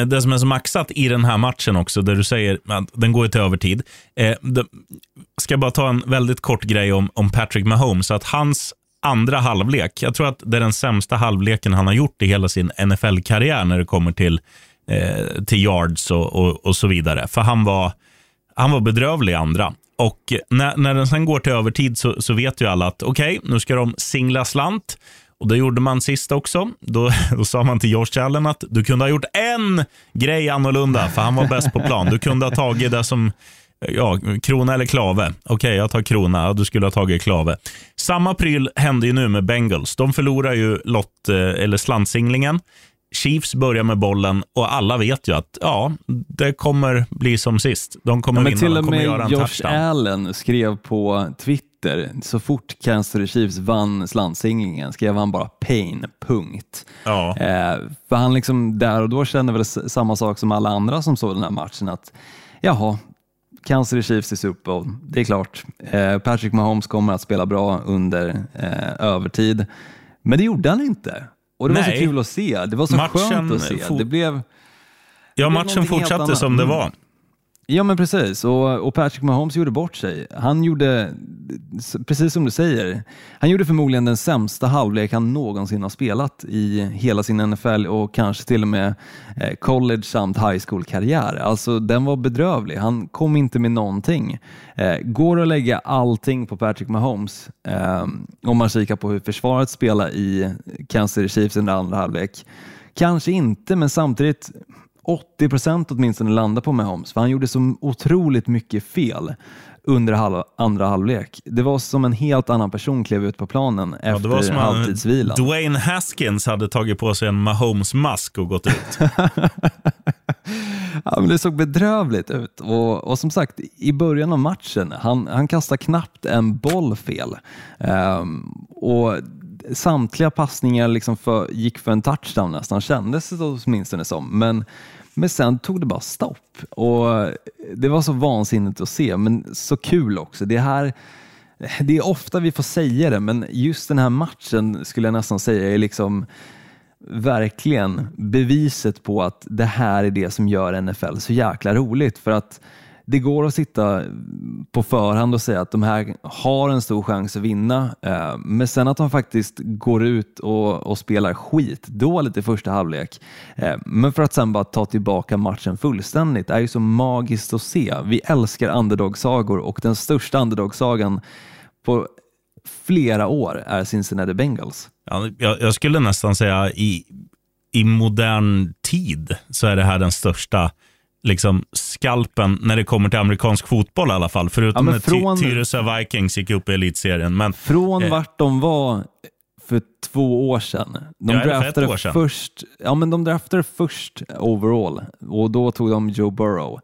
det som är så maxat i den här matchen också, där du säger att den går till övertid. Eh, det, ska bara ta en väldigt kort grej om, om Patrick Mahomes. Att hans andra halvlek, jag tror att det är den sämsta halvleken han har gjort i hela sin NFL-karriär när det kommer till, eh, till yards och, och, och, så vidare. För han var, han var bedrövlig i andra. Och när, när den sen går till övertid så, så vet ju alla att okej, okay, nu ska de singla slant. Och Det gjorde man sist också. Då, [laughs] då sa man till Josh Allen att du kunde ha gjort en grej annorlunda, för han var bäst på plan. Du kunde ha tagit det som ja, krona eller klave. Okej, okay, jag tar krona. Ja, du skulle ha tagit klave. Samma pryl hände ju nu med Bengals. De förlorar ju lott, eh, eller slantsinglingen. Chiefs börjar med bollen och alla vet ju att ja, det kommer bli som sist. De kommer ja, vinna, till och med göra en Josh touchdown. Allen skrev på Twitter, så fort Kansas City Chiefs vann slantsinglingen skrev han bara pain, punkt. Ja. Eh, för han liksom där och då kände väl samma sak som alla andra som såg den här matchen, att jaha, Kansas City Chiefs i Super Bowl, det är klart. Eh, Patrick Mahomes kommer att spela bra under eh, övertid, men det gjorde han inte. Och det Nej. var så kul att se. Det var så matchen skönt att se. Det blev, ja, matchen fortsatte som det var. Ja, men precis. Och, och, Patrick Mahomes gjorde bort sig. Han gjorde, precis som du säger, han gjorde förmodligen den sämsta halvlek han någonsin har spelat i hela sin NFL och kanske till och med eh, college samt high school-karriär. Alltså, den var bedrövlig. Han kom inte med någonting. Eh, går att lägga allting på Patrick Mahomes eh, om man kikar på hur försvaret spelar i Kansas City Chiefs under andra halvlek? Kanske inte, men samtidigt 80 procent åtminstone landar på Mahomes, för han gjorde så otroligt mycket fel under halv, andra halvlek. Det var som en helt annan person klev ut på planen efter ja, det var som halvtidsvilan. Dwayne Haskins hade tagit på sig en Mahomes-mask och gått ut. [laughs] ja, men det såg bedrövligt ut och, och, som sagt, i början av matchen, han, han kastade knappt en boll fel. Um, och samtliga passningar liksom för, gick för en touchdown nästan, kändes det åtminstone som. Men, men sen tog det bara stopp och eh, det var så vansinnigt att se, men så kul också. Det här eh, det är ofta vi får säga det, men just den här matchen skulle jag nästan säga är liksom verkligen beviset på att det här är det som gör NFL så jäkla roligt. För att det går att sitta på förhand och säga att de här har en stor chans att vinna, eh, men sen att de faktiskt går ut och, och spelar skitdåligt i första halvlek, eh, men för att sen bara ta tillbaka matchen fullständigt är ju så magiskt att se. Vi älskar underdog-sagor och den största underdog-sagan på flera år är Cincinnati Bengals. Ja, jag, jag skulle nästan säga i, i modern tid så är det här den största liksom skalpen när det kommer till amerikansk fotboll i alla fall. Förutom ja, från, när Tyresö Vikings gick upp i elitserien. Men, från eh, vart de var för två år sedan. De ja, draftade år sedan. först, ja, men de draftade först overall och då tog de Joe Burrow.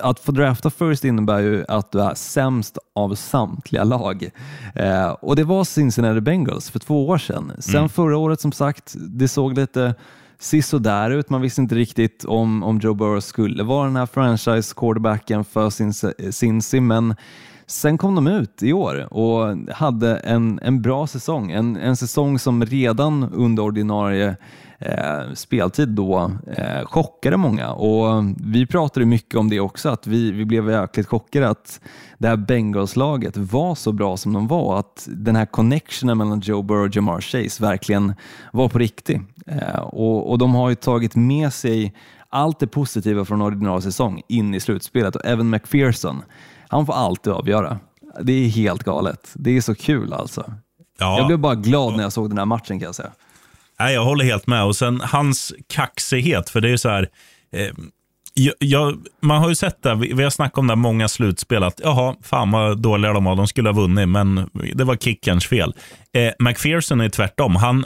Att få drafta först innebär ju att du är sämst av samtliga lag. Eh, och det var Cincinnati Bengals för två år sedan. Sen mm. förra året som sagt, det såg lite sisådär ut. Man visste inte riktigt om, om Joe Burrow skulle vara den här franchise quarterbacken för sin, Cincy, men sen kom de ut i år och hade en, en bra säsong. En, en säsong som redan under ordinarie eh, speltid då eh, chockade många och vi pratade mycket om det också, att vi, vi blev jäkligt chockade att det här Bengals-laget var så bra som de var, att den här connectionen mellan Joe Burrow och Jamar Chase verkligen var på riktigt. Eh, och, och de har ju tagit med sig allt det positiva från ordinarie säsong in i slutspelet och även McPherson, han får alltid avgöra. Det är helt galet. Det är så kul alltså. Ja. Jag blev bara glad när jag såg den här matchen kan jag säga. Nej, jag håller helt med. Och sen hans kaxighet, för det är ju så här. Eh, jag, man har ju sett det, vi, vi har snackat om det många slutspel, att jaha, fan vad dåliga de var, de skulle ha vunnit, men det var kickerns fel. Eh, McPherson är tvärtom. Han,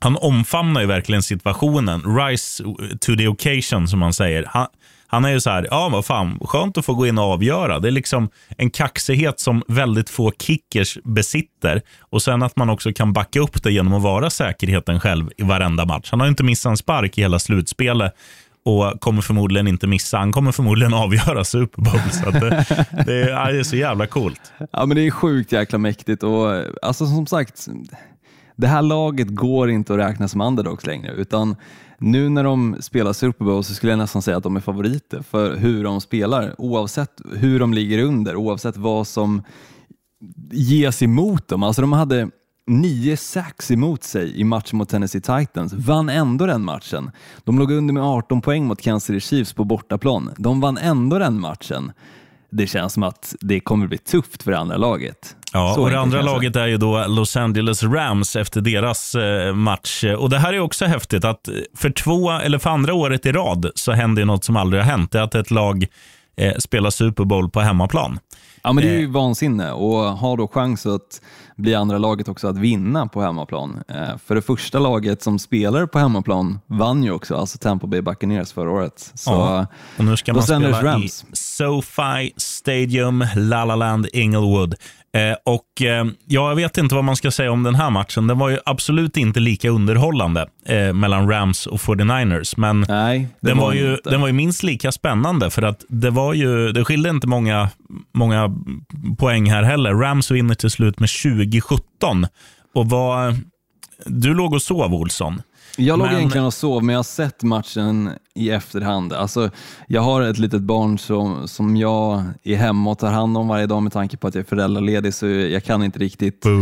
han omfamnar ju verkligen situationen. Rise to the occasion, som man säger. Han, han är ju så här, ja vad fan, skönt att få gå in och avgöra. Det är liksom en kaxighet som väldigt få kickers besitter. Och sen att man också kan backa upp det genom att vara säkerheten själv i varenda match. Han har inte missat en spark i hela slutspelet och kommer förmodligen inte missa. Han kommer förmodligen [laughs] avgöra Super Bowl. Så det, det, är, det är så jävla coolt. Ja, men det är sjukt jäkla mäktigt och alltså som sagt, det här laget går inte att räkna som underdogs längre, utan nu när de spelar Super Bowl så skulle jag nästan säga att de är favoriter för hur de spelar, oavsett hur de ligger under, oavsett vad som ges emot dem. Alltså de hade nio sacks emot sig i matchen mot Tennessee Titans, vann ändå den matchen. De låg under med 18 poäng mot Kansas City Chiefs på bortaplan. De vann ändå den matchen. Det känns som att det kommer bli tufft för det andra laget. Ja, Så och det andra laget är ju då Los Angeles Rams efter deras eh, match. Och Det här är också häftigt att för två eller för andra året i rad så händer något som aldrig har hänt. Det är att ett lag eh, spelar Super Bowl på hemmaplan. Ja, men det är ju Eh. vansinne och har då chans att bli andra laget också att vinna på hemmaplan. Eh, För det första laget som spelar på hemmaplan vann ju också, alltså Tampa Bay Buccaneers förra året. Så, Ja. Och nu ska man spela Rams. i SoFi Stadium, La La Land, Inglewood. Eh, och eh, ja, jag vet inte vad man ska säga om den här matchen. Den var ju absolut inte lika underhållande eh, mellan Rams och 49ers. Men Nej, den, var var ju, den var ju minst lika spännande för att det var ju, det skilde inte många, många poäng här heller. Rams vinner till slut med 2017. Och vad, du låg och sov, Olsson. Jag låg Men- egentligen och sov, men jag har sett matchen i efterhand. Alltså, jag har ett litet barn som, som jag är hemma och tar hand om varje dag med tanke på att jag är föräldraledig, så jag kan inte riktigt eh,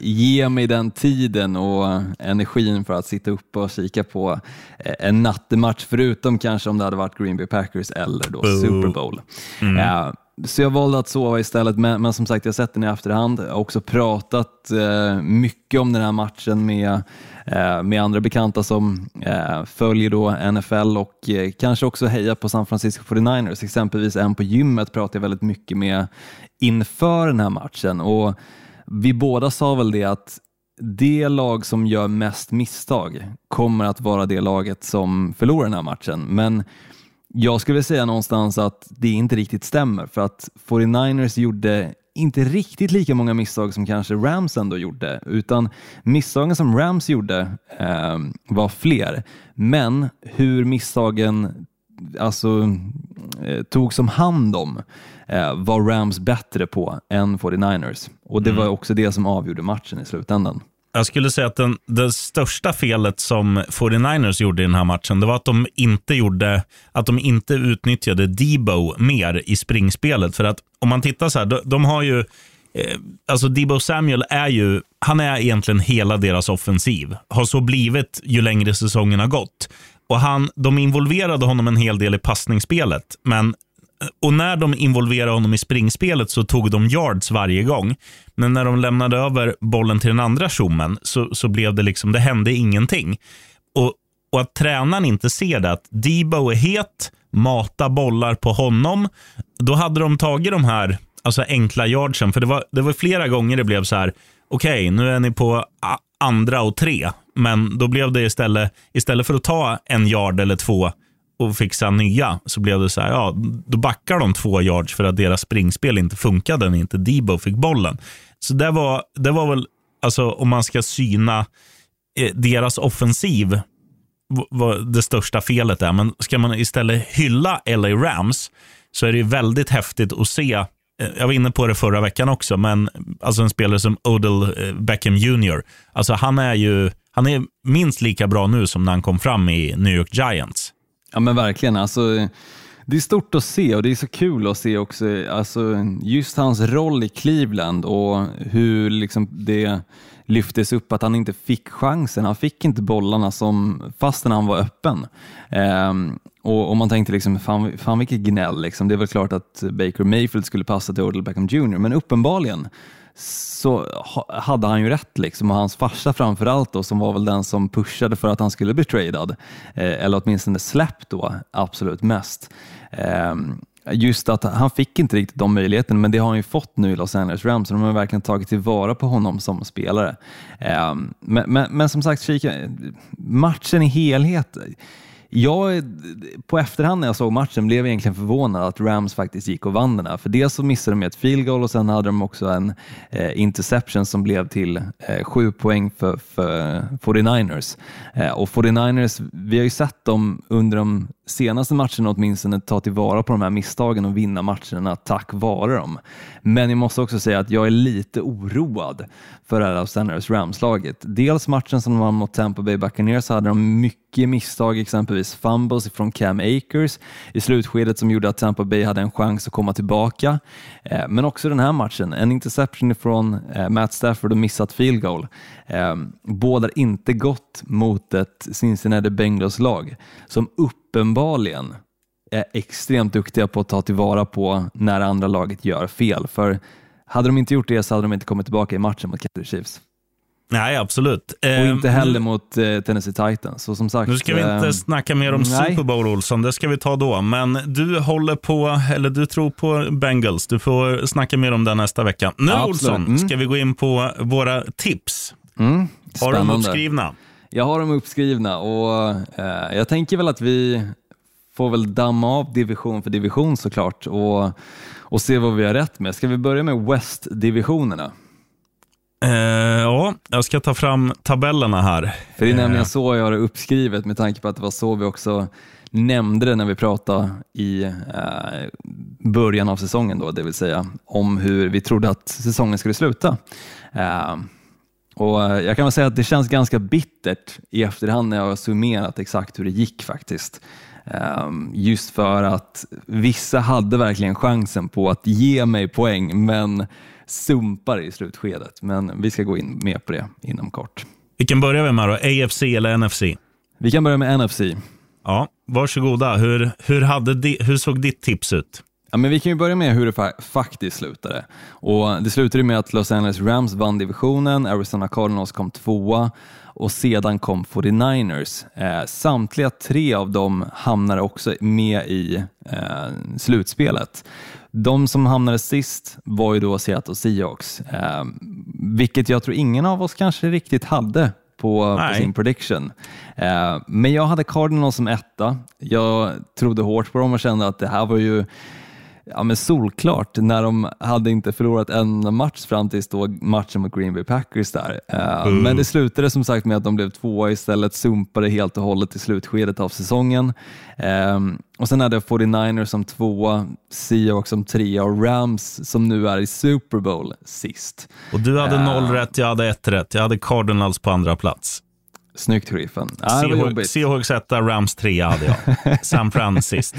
ge mig den tiden och energin för att sitta uppe och kika på eh, en nattematch, förutom kanske om det hade varit Green Bay Packers eller då Super Bowl. Eh, så jag valde att sova istället, men, men som sagt, jag har sett den i efterhand. Jag har också pratat eh, mycket om den här matchen med, eh, med andra bekanta som eh, följer då NFL och eh, kanske också hejar på San Francisco 49ers. Exempelvis en på gymmet pratade jag väldigt mycket med inför den här matchen och vi båda sa väl det att det lag som gör mest misstag kommer att vara det laget som förlorar den här matchen. Men jag skulle säga någonstans att det inte riktigt stämmer för att 49ers gjorde inte riktigt lika många misstag som kanske Rams ändå gjorde, utan misstagen som Rams gjorde eh, var fler. Men hur misstagen alltså, eh, togs om hand om eh, var Rams bättre på än 49ers. Och det var också det som avgjorde matchen i slutändan. Jag skulle säga att den, det största felet som 49ers gjorde i den här matchen, det var att de inte gjorde, att de inte utnyttjade Debo mer i springspelet. För att om man tittar så här, de, de har ju, eh, alltså Debo Samuel är ju, han är egentligen hela deras offensiv. Har så blivit ju längre säsongen har gått. Och han, de involverade honom en hel del i passningsspelet, men och när de involverade honom i springspelet så tog de yards varje gång. Men när de lämnade över bollen till den andra tjommen så, så blev det liksom, det hände ingenting. Och, och att tränaren inte ser det, att Debo är het, mata bollar på honom. Då hade de tagit de här alltså enkla yardsen, för det var, det var flera gånger det blev så här, okej, nu är ni på andra och tre, men då blev det istället, istället för att ta en yard eller två och fixa nya så blev det så här, ja, då backar de två yards för att deras springspel inte funkade när inte Debo fick bollen. Så det var, det var väl, alltså om man ska syna eh, deras offensiv, vad det största felet är. Men ska man istället hylla LA Rams så är det ju väldigt häftigt att se eh, jag var inne på det förra veckan också, men alltså en spelare som Odell eh, Beckham Jr. Alltså han är ju han är minst lika bra nu som när han kom fram i New York Giants. Ja men verkligen. Alltså, det är stort att se och det är så kul att se också alltså, just hans roll i Cleveland och hur liksom det lyftes upp att han inte fick chansen. Han fick inte bollarna som, fastän han var öppen. Ehm, och, och man tänkte liksom, fan, fan vilket gnäll. Liksom. Det är väl klart att Baker Mayfield skulle passa till Odell Beckham Jr. Men uppenbarligen så hade han ju rätt liksom och hans farsa framförallt då som var väl den som pushade för att han skulle bli tradad eh, eller åtminstone släppt då absolut mest. Eh, just att han fick inte riktigt de möjligheterna men det har han ju fått nu i Los Angeles Rams och de har verkligen tagit tillvara på honom som spelare. Eh, men, men, men som sagt, kika, matchen i helhet jag, på efterhand när jag såg matchen blev jag egentligen förvånad att Rams faktiskt gick och vann den här. För dels så missade de ett field goal och sen hade de också en eh, interception som blev till eh, sju poäng för, för 49ers. Eh, och 49ers, vi har ju sett dem under de senaste matcherna åtminstone ta tillvara på de här misstagen och vinna matcherna tack vare dem. Men jag måste också säga att jag är lite oroad för det här Senators Rams-laget. Dels matchen som de vann mot Tampa Bay Buccaneers så hade de mycket misstag, exempelvis fumbles från Cam Akers i slutskedet som gjorde att Tampa Bay hade en chans att komma tillbaka. Eh, men också den här matchen, en interception från eh, Matt Stafford och missat field goal. Eh, bådar inte gott mot ett Cincinnati Bengals-lag som uppenbarligen är extremt duktiga på att ta tillvara på när andra laget gör fel. För hade de inte gjort det så hade de inte kommit tillbaka i matchen mot Kansas Chiefs. Nej, absolut. Och Eh, inte heller mot eh, Tennessee Titans. Så som sagt, Nu ska vi inte eh, snacka mer om nej. Super Bowl, Olsson. Det ska vi ta då. Men du håller på, eller du tror på Bengals. Du får snacka mer om det nästa vecka. Nu, Absolut. Olsson, Mm. ska vi gå in på våra tips. mm, Har de spännande. uppskrivna? Jag har dem uppskrivna och eh, jag tänker väl att vi får väl damma av division för division såklart och, och se vad vi har rätt med. Ska vi börja med West-divisionerna? Eh, ja, jag ska ta fram tabellerna här. För det är Eh, nämligen så jag har det uppskrivet med tanke på att det var så vi också nämnde det när vi pratade i eh, början av säsongen, då, det vill säga om hur vi trodde att säsongen skulle sluta. Och eh, Jag kan väl säga att det känns ganska bittert i efterhand när jag har summerat exakt hur det gick faktiskt. Eh, Just för att vissa hade verkligen chansen på att ge mig poäng, men sumpar i slutskedet. Men vi ska gå in mer på det inom kort. Vilken börjar vi med då? AFC eller NFC? Vi kan börja med NFC. Ja, varsågoda. Hur, hur, hade di, hur såg ditt tips ut? Ja, men vi kan ju börja med hur det fa- faktiskt slutade. Och det slutade med att Los Angeles Rams vann divisionen, Arizona Cardinals kom tvåa och sedan kom 49ers. Eh, samtliga tre av dem hamnade också med i eh, slutspelet. De som hamnade sist var ju då Seattle Seahawks, eh, vilket jag tror ingen av oss kanske riktigt hade på, på sin prediction. Eh, men jag hade Cardinals som etta. Jag trodde hårt på dem och kände att det här var ju ja, men solklart när de hade inte förlorat en match fram tills då matchen mot Green Bay Packers där. Eh, Men det slutade som sagt med att de blev tvåa istället, sumpade helt och hållet i slutskedet av säsongen. Eh, och sen hade jag 49ers som tvåa, Seahawks som trea och Rams som nu är i Super Bowl sist. Och du hade noll rätt, jag hade ett rätt. Jag hade Cardinals på andra plats. Snyggt Sheriffen. Seahawks etta, Rams trea hade jag. San Fran sist.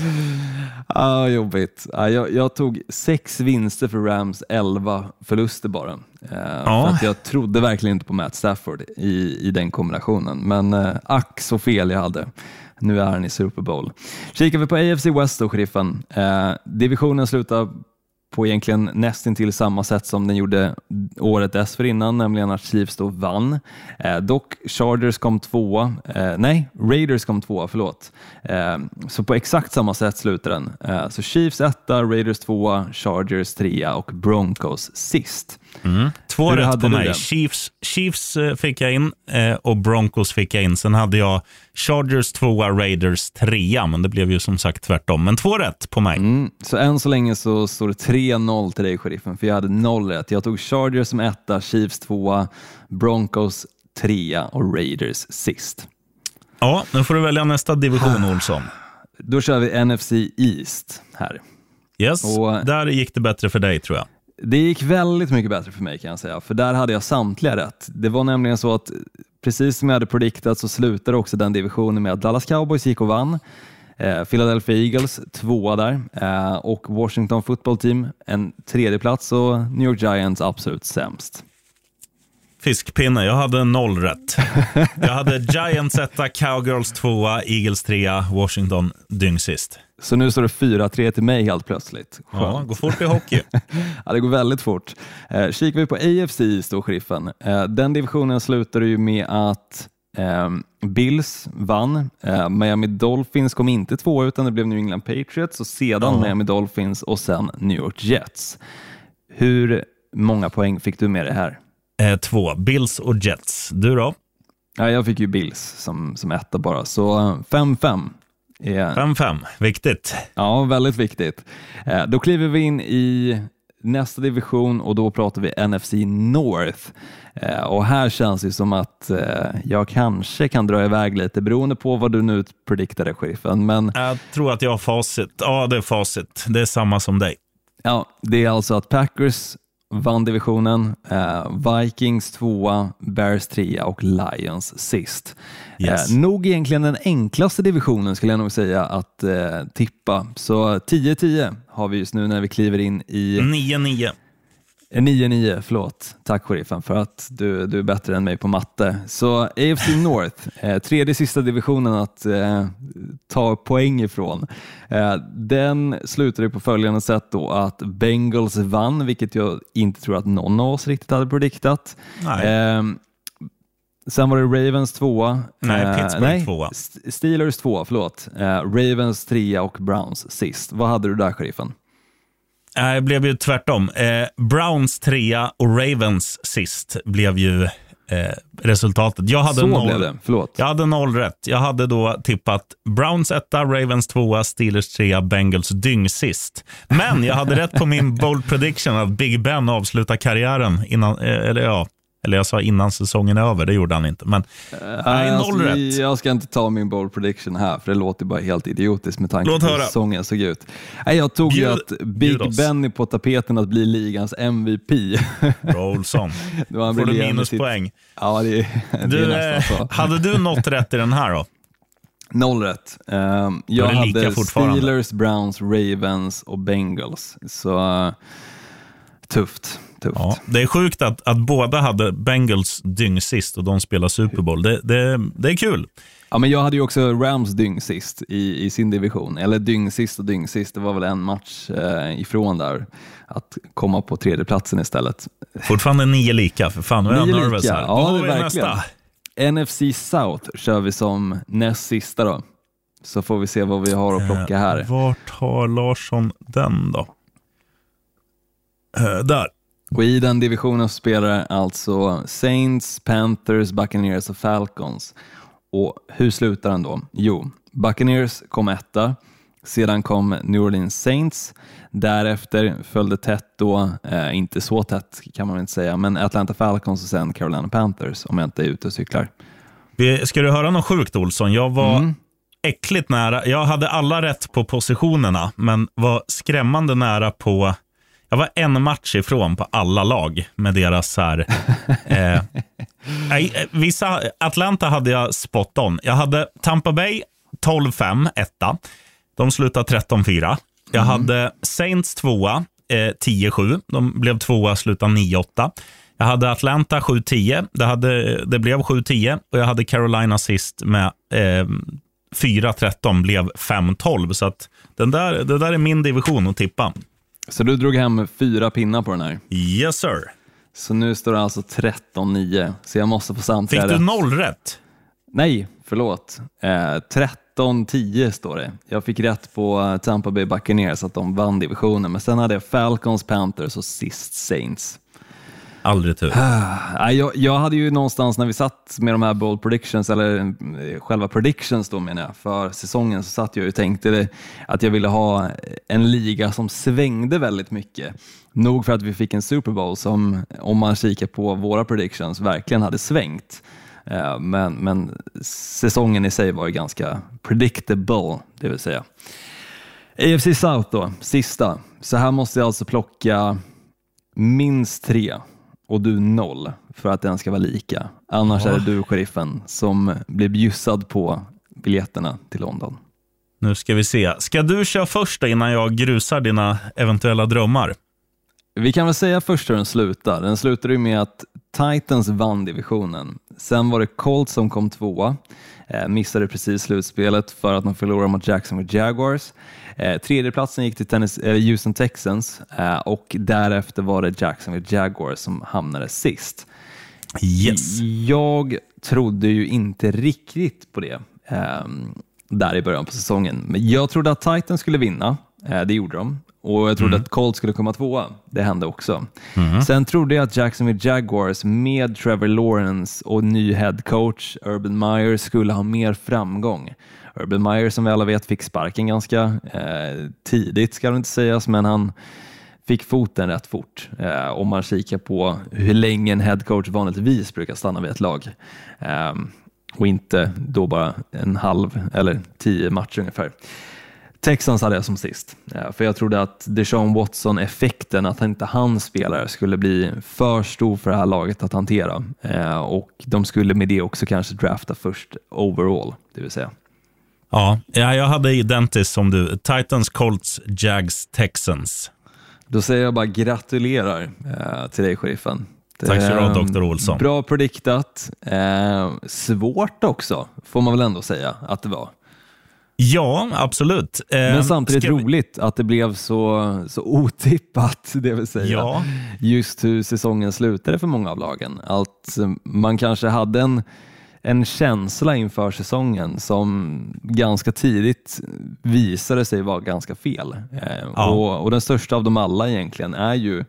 Ah, [laughs] jobbigt. Ah, jag, jag tog sex vinster för Rams, elva förluster bara. Eh, För att jag trodde verkligen inte på Matt Stafford i, i den kombinationen. Men eh, ack så fel jag hade. Nu är han i Super Bowl. Kikar vi på AFC West då, sheriffen. Eh, divisionen slutar på egentligen nästintill samma sätt som den gjorde året dessförinnan, nämligen att Chiefs då vann. Eh, dock Chargers kom tvåa, eh, nej, Raiders kom tvåa, förlåt. Eh, så på exakt samma sätt slutar den. Eh, så Chiefs etta, Raiders tvåa, Chargers trea och Broncos sist. Två Hur rätt på mig. Chiefs, Chiefs eh, fick jag in eh, och Broncos fick jag in. Sen hade jag Chargers tvåa, Raiders trea, men det blev ju som sagt tvärtom. Men två rätt på mig. Mm, så än så länge så står det 3-0 till dig, sheriffen, för jag hade noll rätt. Jag tog Chargers som etta, Chiefs tvåa, Broncos trea och Raiders sist. Ja, nu får du välja nästa division, Olsson. Då kör vi NFC East här. Yes, Och- där gick det bättre för dig tror jag. Det gick väldigt mycket bättre för mig kan jag säga, för där hade jag samtliga rätt. Det var nämligen så att precis som jag hade prediktat så slutade också den divisionen med att Dallas Cowboys gick och vann. Eh, Philadelphia Eagles tvåa där eh, och Washington Football Team en tredje plats och New York Giants absolut sämst. Fiskpinne, jag hade noll rätt. [laughs] Jag hade Giants etta, Cowgirls tvåa, Eagles trea, Washington dyngsist. Så nu står det 4-3 till mig helt plötsligt. Ja, Skönt. går fort i hockey. [laughs] Ja, det går väldigt fort. Eh, kikar vi på AFC East då, sheriffen. Eh, den divisionen slutade ju med att eh, Bills vann. Eh, Miami Dolphins kom inte två utan det blev New England Patriots och sedan Ja. Miami Dolphins och sen New York Jets. Hur många poäng fick du med det här? Eh, två, Bills och Jets. Du då? Ja, jag fick ju Bills som, som etta bara, så eh, 5-5. Är 5-5, viktigt. Ja, väldigt viktigt. Eh, Då kliver vi in i nästa division och då pratar vi NFC North. Eh, och här känns det som att eh, jag kanske kan dra iväg lite beroende på vad du nu prediktade, sheriffen. Men Jag tror att jag har facit. Ja, det är facit. Det är samma som dig. ja, det är alltså att Packers vann divisionen, eh, Vikings tvåa, Bears trea och Lions sist. Yes. Eh, nog egentligen den enklaste divisionen skulle jag nog säga att eh, tippa. Så 10-10 har vi just nu när vi kliver in i 9-9. Eh, 9-9, förlåt. Tack sheriffen för att du, du är bättre än mig på matte. Så AFC North, [laughs] eh, tredje sista divisionen att eh, ta poäng ifrån. Eh, den slutade på följande sätt då att Bengals vann, vilket jag inte tror att någon av oss riktigt hade prediktat. Nej. Eh, sen var det Ravens tvåa. Nej, Eh, Pittsburgh nej, tvåa. St- Steelers tvåa, förlåt. Eh, Ravens trea och Browns sist. Vad hade du där sheriffen? Nej, Det blev ju tvärtom. Eh, Browns trea och Ravens sist blev ju eh, resultatet. Jag hade, Så noll, blev det, förlåt. jag hade noll rätt. Jag hade då tippat Browns etta, Ravens tvåa, Steelers trea, Bengals dyng sist. Men jag hade rätt på min bold prediction att Big Ben avslutar karriären innan, eh, eller ja, eller jag sa innan säsongen är över, det gjorde han inte. Men nej, alltså, noll rätt. Jag ska inte ta min bold prediction här, för det låter bara helt idiotiskt med tanke Låt på hur säsongen såg ut. Nej, jag tog ju Bjud- att bjud Big oss. Ben är på tapeten att bli ligans MVP. [laughs] Bra Olsson. [laughs] Får du minuspoäng. Sitt... Ja, det är, det Du, är eh, nästan så. hade du något rätt i den här då? [laughs] Noll rätt. Um, jag hade. Steelers, Browns, Ravens och Bengals. Så uh, tufft. Tufft. Ja, det är sjukt att, att båda hade Bengals dyng sist och de spelar Super Bowl. Det, det, det är kul. Ja, men jag hade ju också Rams dyng sist i, i sin division. Eller dyng sist och dyng sist. Det var väl en match eh, ifrån där. Att komma på tredjeplatsen istället. Fortfarande nio lika, för fan. Nu är jag Nio nervös lika. här. Ja, Då har vi verkligen. nästa. NFC South kör vi som näst sista då. Så får vi se vad vi har att plocka här. Eh, Vart har Larsson den då? Eh, där. Och i den divisionen spelar alltså Saints, Panthers, Buccaneers och Falcons. Och hur slutar den då? Jo, Buccaneers kom etta, sedan kom New Orleans Saints, därefter följde tätt då, eh, inte så tätt kan man inte säga, men Atlanta Falcons och sen Carolina Panthers om jag inte är ute och cyklar. Ska du höra något sjukt Olsson? Jag var Mm. äckligt nära. Jag hade alla rätt på positionerna, men var skrämmande nära på... Jag var en match ifrån på alla lag med deras så här... eh, [laughs] nej, eh, vissa, Atlanta hade jag spot on. Jag hade Tampa Bay 12-5, etta. De slutade 13-4. Jag hade Saints tvåa, eh, 10-7. De blev tvåa, slutade 9-8. Jag hade Atlanta 7-10. Det, hade, det blev 7-10 och jag hade Carolina sist med eh, 4-13 blev 5-12. Så att den där, det där är min division att tippa. Så du drog hem fyra pinnar på den här. Yes sir. Så nu står det alltså 13-9, så jag måste få samtliga Fick du noll rätt? Nej, förlåt. Eh, 13-10 står det. Jag fick rätt på eh, Tampa Bay Buccaneers att de vann divisionen, men sen hade jag Falcons, Panthers och sist Saints. Aldrig tur. Ah, jag, jag hade ju någonstans när vi satt med de här bold predictions, eller eh, själva predictions då menar jag, för säsongen så satt jag och tänkte att jag ville ha en liga som svängde väldigt mycket. Nog för att vi fick en Super Bowl som, om man kikar på våra predictions, verkligen hade svängt. Eh, men, men säsongen i sig var ju ganska predictable, det vill säga. AFC South då, sista. Så här måste jag alltså plocka minst tre och du noll för att den ska vara lika. Annars är det du, sheriffen, som blir bjussad på biljetterna till London. Nu ska vi se. Ska du köra först innan jag grusar dina eventuella drömmar? Vi kan väl säga först hur den slutar. Den slutade ju med att Titans vann divisionen. Sen var det Colts som kom tvåa. Eh, missade precis slutspelet för att de förlorade mot Jacksonville Jaguars. Eh, tredjeplatsen gick till tennis, eh, Houston Texans eh, och därefter var det Jacksonville Jaguars som hamnade sist. Yes. Jag trodde ju inte riktigt på det ehm, där i början på säsongen. Men jag trodde att Titans skulle vinna. Eh, det gjorde de. Och jag trodde att Colts skulle komma tvåa. Det hände också. Sen trodde jag att Jacksonville Jaguars med Trevor Lawrence och ny head coach Urban Meyer skulle ha mer framgång. Urban Meyer som vi alla vet fick sparken ganska eh, tidigt, ska det inte sägas, men han fick foten rätt fort eh, om man kikar på hur länge en headcoach vanligtvis brukar stanna vid ett lag. Eh, och inte då bara en halv eller tio matcher ungefär. Texans hade jag som sist, eh, för jag trodde att Deshaun Watson-effekten, att inte hans spelare skulle bli för stor för det här laget att hantera eh, och de skulle med det också kanske drafta först overall, det vill säga. Ja, jag hade identiskt som du. Titans, Colts, Jags, Texans. Då säger jag bara gratulerar eh, till dig, sheriffen. Tack så du Dr. Olsson. Bra prediktat. Eh, svårt också, får man väl ändå säga att det var. Ja, absolut. Men samtidigt vi... roligt att det blev så, så otippat, [laughs] det vill säga ja. just hur säsongen slutade för många av lagen. Att man kanske hade en en känsla inför säsongen som ganska tidigt visade sig vara ganska fel. Eh, ja. och, och, den största av dem alla egentligen är ju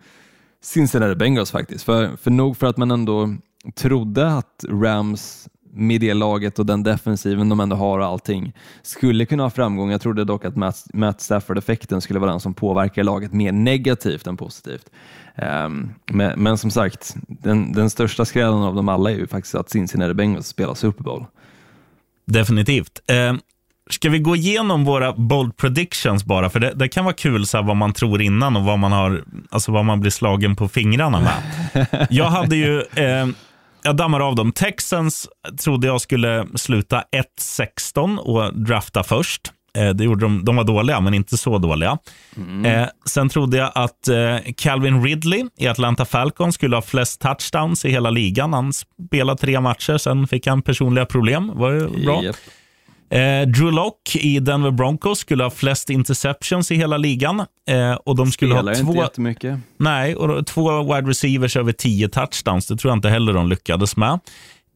Cincinnati Bengals faktiskt. För, för nog för att man ändå trodde att Rams med det laget och den defensiven de ändå har och allting skulle kunna ha framgång. Jag trodde dock att Matt, Matt Stafford-effekten skulle vara den som påverkar laget mer negativt än positivt. Um, men, men, som sagt, den, den största skrällen av dem alla är ju faktiskt att Cincinnati Bengals spelar Super Bowl. Definitivt. Uh, ska vi gå igenom våra bold predictions bara? För det, det kan vara kul så vad man tror innan och vad man, har, alltså vad man blir slagen på fingrarna med. Jag hade ju ehm, jag dammar av dem. Texans trodde jag skulle sluta 1-16 och drafta först. Eh, det gjorde de, de var dåliga, men inte så dåliga. Mm. Eh, sen trodde jag att eh, Calvin Ridley i Atlanta Falcons skulle ha flest touchdowns i hela ligan. Han spelade tre matcher, sen fick han personliga problem. var ju bra. Yep. Eh, Drew Lock i Denver Broncos skulle ha flest interceptions i hela ligan. Eh, och de skulle Spelar ha två, inte jättemycket. Nej, och två wide receivers över tio touchdowns. Det tror jag inte heller de lyckades med.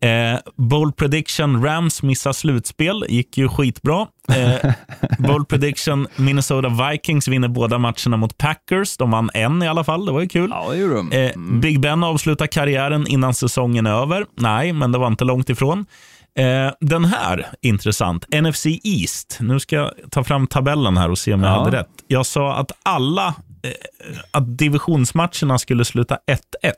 Eh, bold prediction, Rams missar slutspel, gick ju skitbra. Eh, [laughs] bold prediction, Minnesota Vikings vinner båda matcherna mot Packers. De vann en i alla fall, det var ju kul. Ja. Eh, mm. Big Ben avslutar karriären innan säsongen är över. Nej, men det var inte långt ifrån. Eh, den här, intressant. NFC East. Nu ska jag ta fram tabellen här och se om jag hade rätt. Jag sa att alla eh, att divisionsmatcherna skulle sluta 1-1.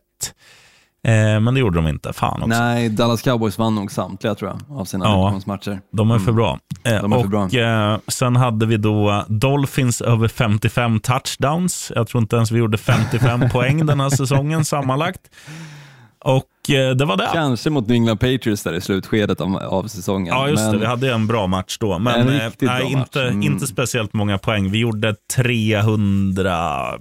Eh, men det gjorde de inte. Fan också. Nej, Dallas Cowboys vann nog samtliga tror jag, av sina ja, divisionsmatcher. De är för mm. bra. Eh, de är och, för bra. Sen hade vi då Dolphins över 55 touchdowns. Jag tror inte ens vi gjorde 55 [laughs] poäng den här säsongen sammanlagt. Och eh, det var det. Kanske mot New England Patriots där i slutskedet av, av säsongen. Ja, just men... det. Vi hade en bra match då. Men eh, nej, inte, mm. inte speciellt många poäng. Vi gjorde 300...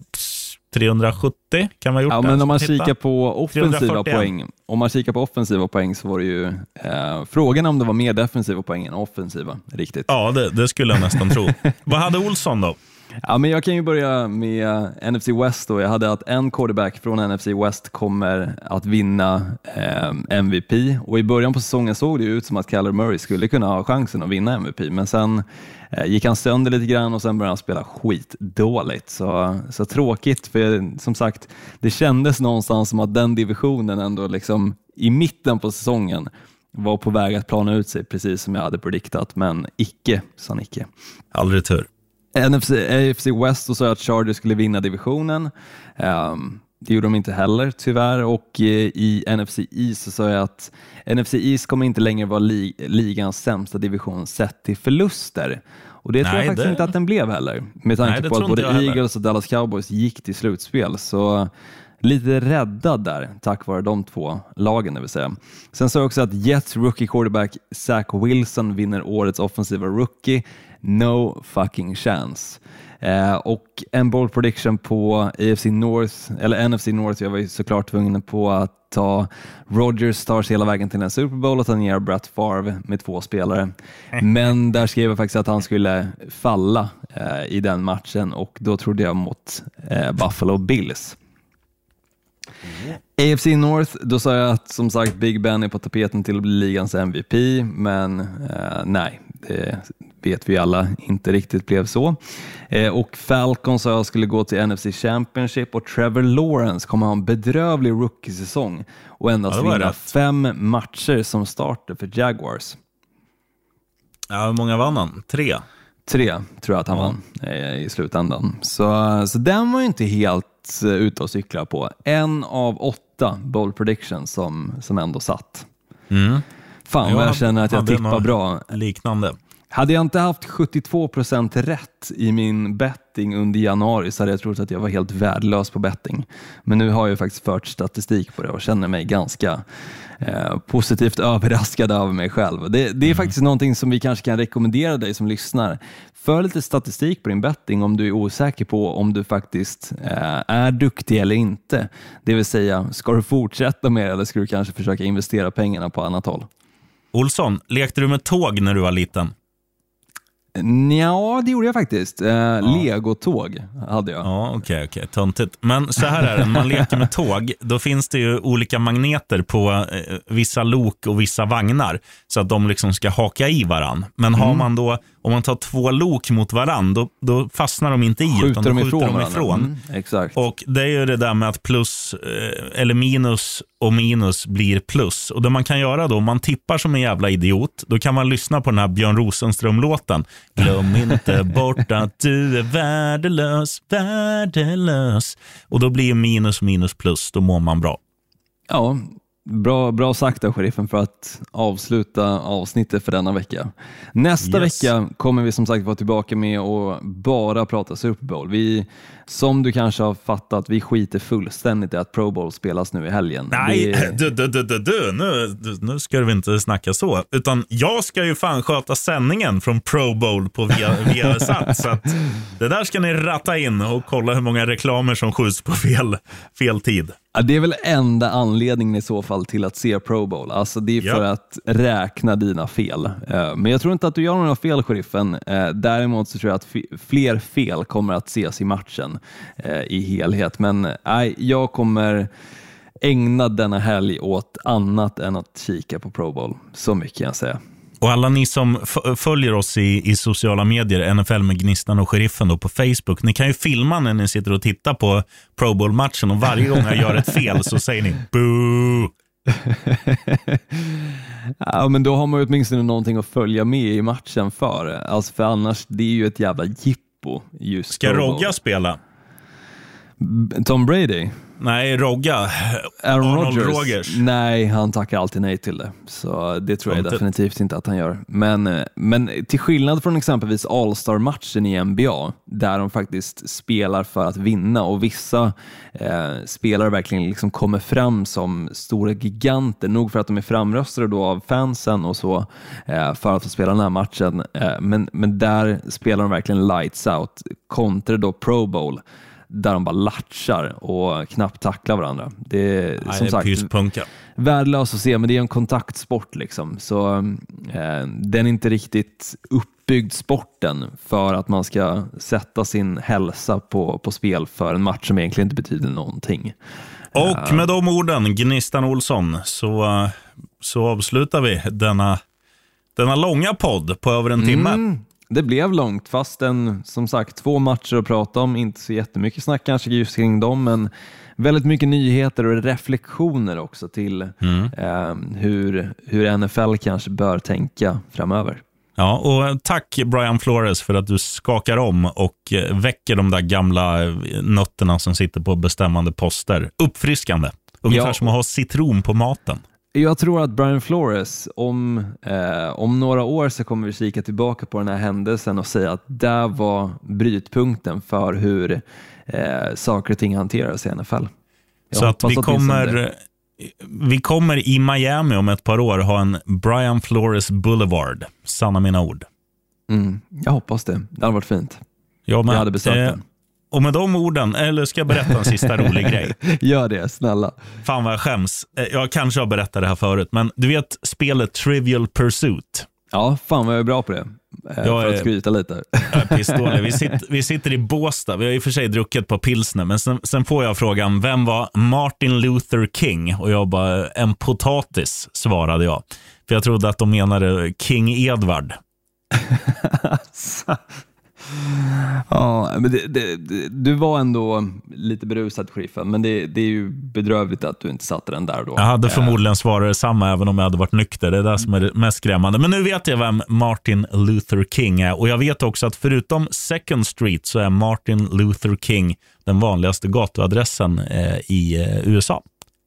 370 kan man ha gjort ja, men om man kikar på offensiva poäng, om man kikar på offensiva poäng så var det ju eh, frågan om det var mer defensiva poäng än offensiva. Riktigt. Ja, det, det skulle jag nästan tro. [laughs] Vad hade Olsson då? Ja, men jag kan ju börja med NFC West. Då. Jag hade att en quarterback från NFC West kommer att vinna eh, MVP och i början på säsongen såg det ut som att Kyler Murray skulle kunna ha chansen att vinna MVP, men sen eh, gick han sönder lite grann och sen började han spela skitdåligt. Så, så tråkigt, för som sagt, det kändes någonstans som att den divisionen ändå liksom i mitten på säsongen var på väg att plana ut sig, precis som jag hade prediktat, men icke sa Nicke. Aldrig tur. NFC, AFC West och sa att Chargers skulle vinna divisionen. Um, det gjorde de inte heller tyvärr och eh, i NFC East så sa jag att NFC East kommer inte längre vara li ligans sämsta division sett till förluster. Och det Nej, tror jag faktiskt det... inte att den blev heller. Med tanke Nej, på att både Eagles och Dallas Cowboys gick till slutspel. Så lite räddad där tack vare de två lagen. Det vill säga. Sen sa jag också att Jets rookie quarterback Zach Wilson vinner årets offensiva rookie. No fucking chance. Eh, och en bold prediction på AFC North, eller NFC North, jag var ju såklart tvungen på att ta Rogers Stars hela vägen till en Super Bowl och tangera Brett Favre med två spelare. Men där skrev jag faktiskt att han skulle falla eh, i den matchen och då trodde jag mot eh, Buffalo Bills. AFC North, då sa jag att som sagt Big Ben är på tapeten till att bli ligans MVP, men eh, nej, det vet vi alla inte riktigt blev så. Eh, och Falcon sa jag skulle gå till NFC Championship och Trevor Lawrence kommer ha en bedrövlig rookie-säsong och endast ja, vinna fem matcher som starter för Jaguars. Ja, hur många vann han? Tre? Tre tror jag att han ja. vann eh, i slutändan. Så, så den var ju inte helt helt eh, ute och cyklar på. En av åtta bold predictions som, som ändå satt. Fan vad jag känner att jag tippar bra. Liknande. Hade jag inte haft 72 procent rätt i min betting under januari så hade jag trott att jag var helt värdelös på betting. Men nu har jag faktiskt fört statistik på det och känner mig ganska eh, positivt [laughs] överraskad över mig själv. Det, det är faktiskt någonting som vi kanske kan rekommendera dig som lyssnar. För lite statistik på din betting om du är osäker på om du faktiskt eh, är duktig eller inte. Det vill säga, ska du fortsätta med det eller ska du kanske försöka investera pengarna på annat håll? Olsson, lekte du med tåg när du var liten? Ja, det gjorde jag faktiskt. Eh, Legotåg hade jag. Ja, okej, okay, okej. Töntigt. Men så här är det, när man leker med tåg, då finns det ju olika magneter på eh, vissa lok och vissa vagnar, så att de liksom ska haka i varann. Men har man då, om man tar två lok mot varann, då, då fastnar de inte i, Skjuter utan de skjuter ifrån de varandra. ifrån. Mm, exakt. Och det är ju det där med att plus eh, eller minus och minus blir plus. Och det man kan göra då, om man tippar som en jävla idiot, då kan man lyssna på den här Björn Rosenström-låten. Glöm inte [laughs] bort att du är värdelös, värdelös. Och då blir minus minus plus, då mår man bra. Ja, bra, bra sagt av sheriffen för att avsluta avsnittet för denna vecka. Nästa Yes. vecka kommer vi som sagt vara tillbaka med och bara prata Super Bowl. Vi, som du kanske har fattat, vi skiter fullständigt i att Pro Bowl spelas nu i helgen. Nej, Det- [clears throat] du, du, du, du, du. Nu, nu ska vi inte snacka så. Utan jag ska ju fan sköta sändningen från Pro Bowl på via, Viasat. så att det där ska ni ratta in och kolla hur många reklamer som skjuts på fel, fel tid. Ja, det är väl enda anledningen i så fall till att se Pro Bowl. Alltså det är för Ja. att räkna dina fel. Eh, Men jag tror inte att du gör några fel, sheriffen. Eh, Däremot så tror jag att fler fel kommer att ses i matchen eh, i helhet. Men nej, jag kommer ägna denna helg åt annat än att kika på Pro Bowl. Så mycket kan jag säga. Och alla ni som följer oss i, i sociala medier, NFL med Gnistan och Sheriffen då på Facebook, ni kan ju filma när ni sitter och tittar på Pro Bowl-matchen och varje gång jag gör ett fel så säger ni boo. [laughs] Ja, men då har man ju åtminstone någonting att följa med i matchen för. Alltså för annars, det är ju ett jävla jippo just Ska. Rogga spela? Tom Brady? Nej, Rogga. Aaron Rodgers? Rogers. Nej, han tackar alltid nej till det. Så det tror jag definitivt inte att han gör. Men, eh, men till skillnad från exempelvis All-Star-matchen i NBA, där de faktiskt spelar för att vinna och vissa eh, spelare verkligen liksom kommer fram som stora giganter, nog för att de är framröstade då av fansen och så, eh, för att få spela den här matchen. Eh, men, men där spelar de verkligen lights out, kontra då Pro Bowl, där de bara latchar och knappt tacklar varandra. Det är Nej, som sagt pyspunka. värdelöst att se, men det är en kontaktsport. Liksom. Så eh, Den är inte riktigt uppbyggd sporten för att man ska sätta sin hälsa på, på spel för en match som egentligen inte betyder någonting. Och med de orden, Gnistan Olsson, så, eh, så avslutar vi denna, denna långa podd på över en timme. Mm, det blev långt, fastän som sagt två matcher att prata om, inte så jättemycket snack kanske just kring dem, men väldigt mycket nyheter och reflektioner också till eh, hur, hur NFL kanske bör tänka framöver. Ja, och tack Brian Flores för att du skakar om och eh, väcker de där gamla eh, nötterna som sitter på bestämmande poster. Uppfriskande. Ungefär Ja. som att ha citron på maten. Jag tror att Brian Flores, om, eh, om några år så kommer vi kika tillbaka på den här händelsen och säga att där var brytpunkten för hur eh, saker och ting hanteras i NFL. Jag Så att vi det. kommer, vi kommer i Miami om ett par år ha en Brian Flores Boulevard. Sanna mina ord. Mm, jag hoppas det. Det hade varit fint. Jag. Jag hade besökt den. Och med de orden, eller ska jag berätta en sista rolig grej? [laughs] Gör det, snälla. Fan vad jag skäms. Eh, Jag kanske har berättat det här förut, men du vet spelet Trivial Pursuit? Ja, fan vad jag är bra på det. Eh, Jag för är- att skryta lite. Jag är pissdålig. Vi, [laughs] sitter, vi sitter i Båstad. Vi har i och för sig druckit på pilsner, men sen, sen får jag frågan, vem var Martin Luther King? Och jag bara, en potatis, svarade jag. För jag trodde att de menade King Edward. [laughs] Ja, men det, det, det, du var ändå lite berusad, sheriffen, men det, det är ju bedrövligt att du inte satte den där då. Jag hade Eh, förmodligen svarat detsamma även om jag hade varit nykter. Det är det som är det mest skrämmande. Men nu vet jag vem Martin Luther King är. Och jag vet också att förutom Second Street så är Martin Luther King den vanligaste gatuadressen eh, i eh, USA.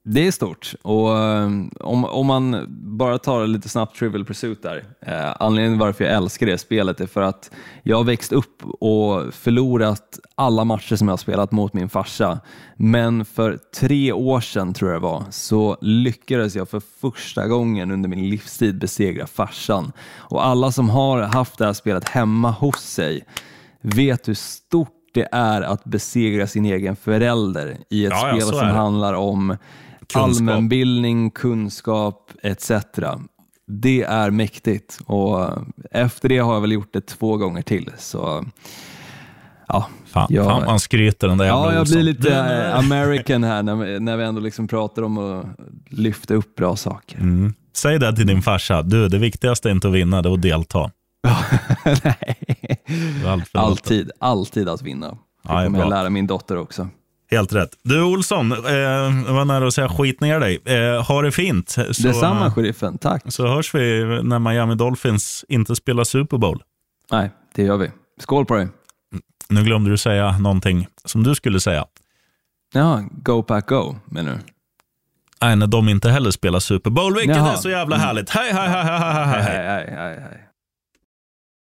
Det är stort och um, om, om man bara tar lite snabbt Trivial Pursuit där. Eh, anledningen varför jag älskar det spelet är för att jag har växt upp och förlorat alla matcher som jag har spelat mot min farsa. Men för tre år sedan tror jag det var så lyckades jag för första gången under min livstid besegra farsan. Och alla som har haft det här spelet hemma hos sig vet hur stort det är att besegra sin egen förälder i ett Ja, spel som handlar om Kunskap. allmänbildning, kunskap etc. Det är mäktigt och efter det har jag väl gjort det två gånger till. Så ja, Fan, jag, fan man skryter den där ja, jag Olsson. blir lite Du, eh, American här när, när vi ändå liksom pratar om att lyfta upp bra saker. Mm. Säg det till din farsa. Du, det viktigaste är inte att vinna, det är att delta. [laughs] Nej. Alltid, alltid att vinna. Det kommer jag lära min dotter också. Helt rätt. Du Olsson, eh, var nära att säga skit ner dig. Eh, ha det fint. Så, Detsamma eh, sheriffen, tack. så hörs vi när Miami Dolphins inte spelar Super Bowl. Nej, det gör vi. Skål på dig. Nu glömde du säga någonting som du skulle säga. Ja, go pack go menar du? Nej, när de inte heller spelar Super Bowl, vilket Jaha. är så jävla härligt. Hej, hej, hej, hej, hej, hej. Hej, hej, hej, hej.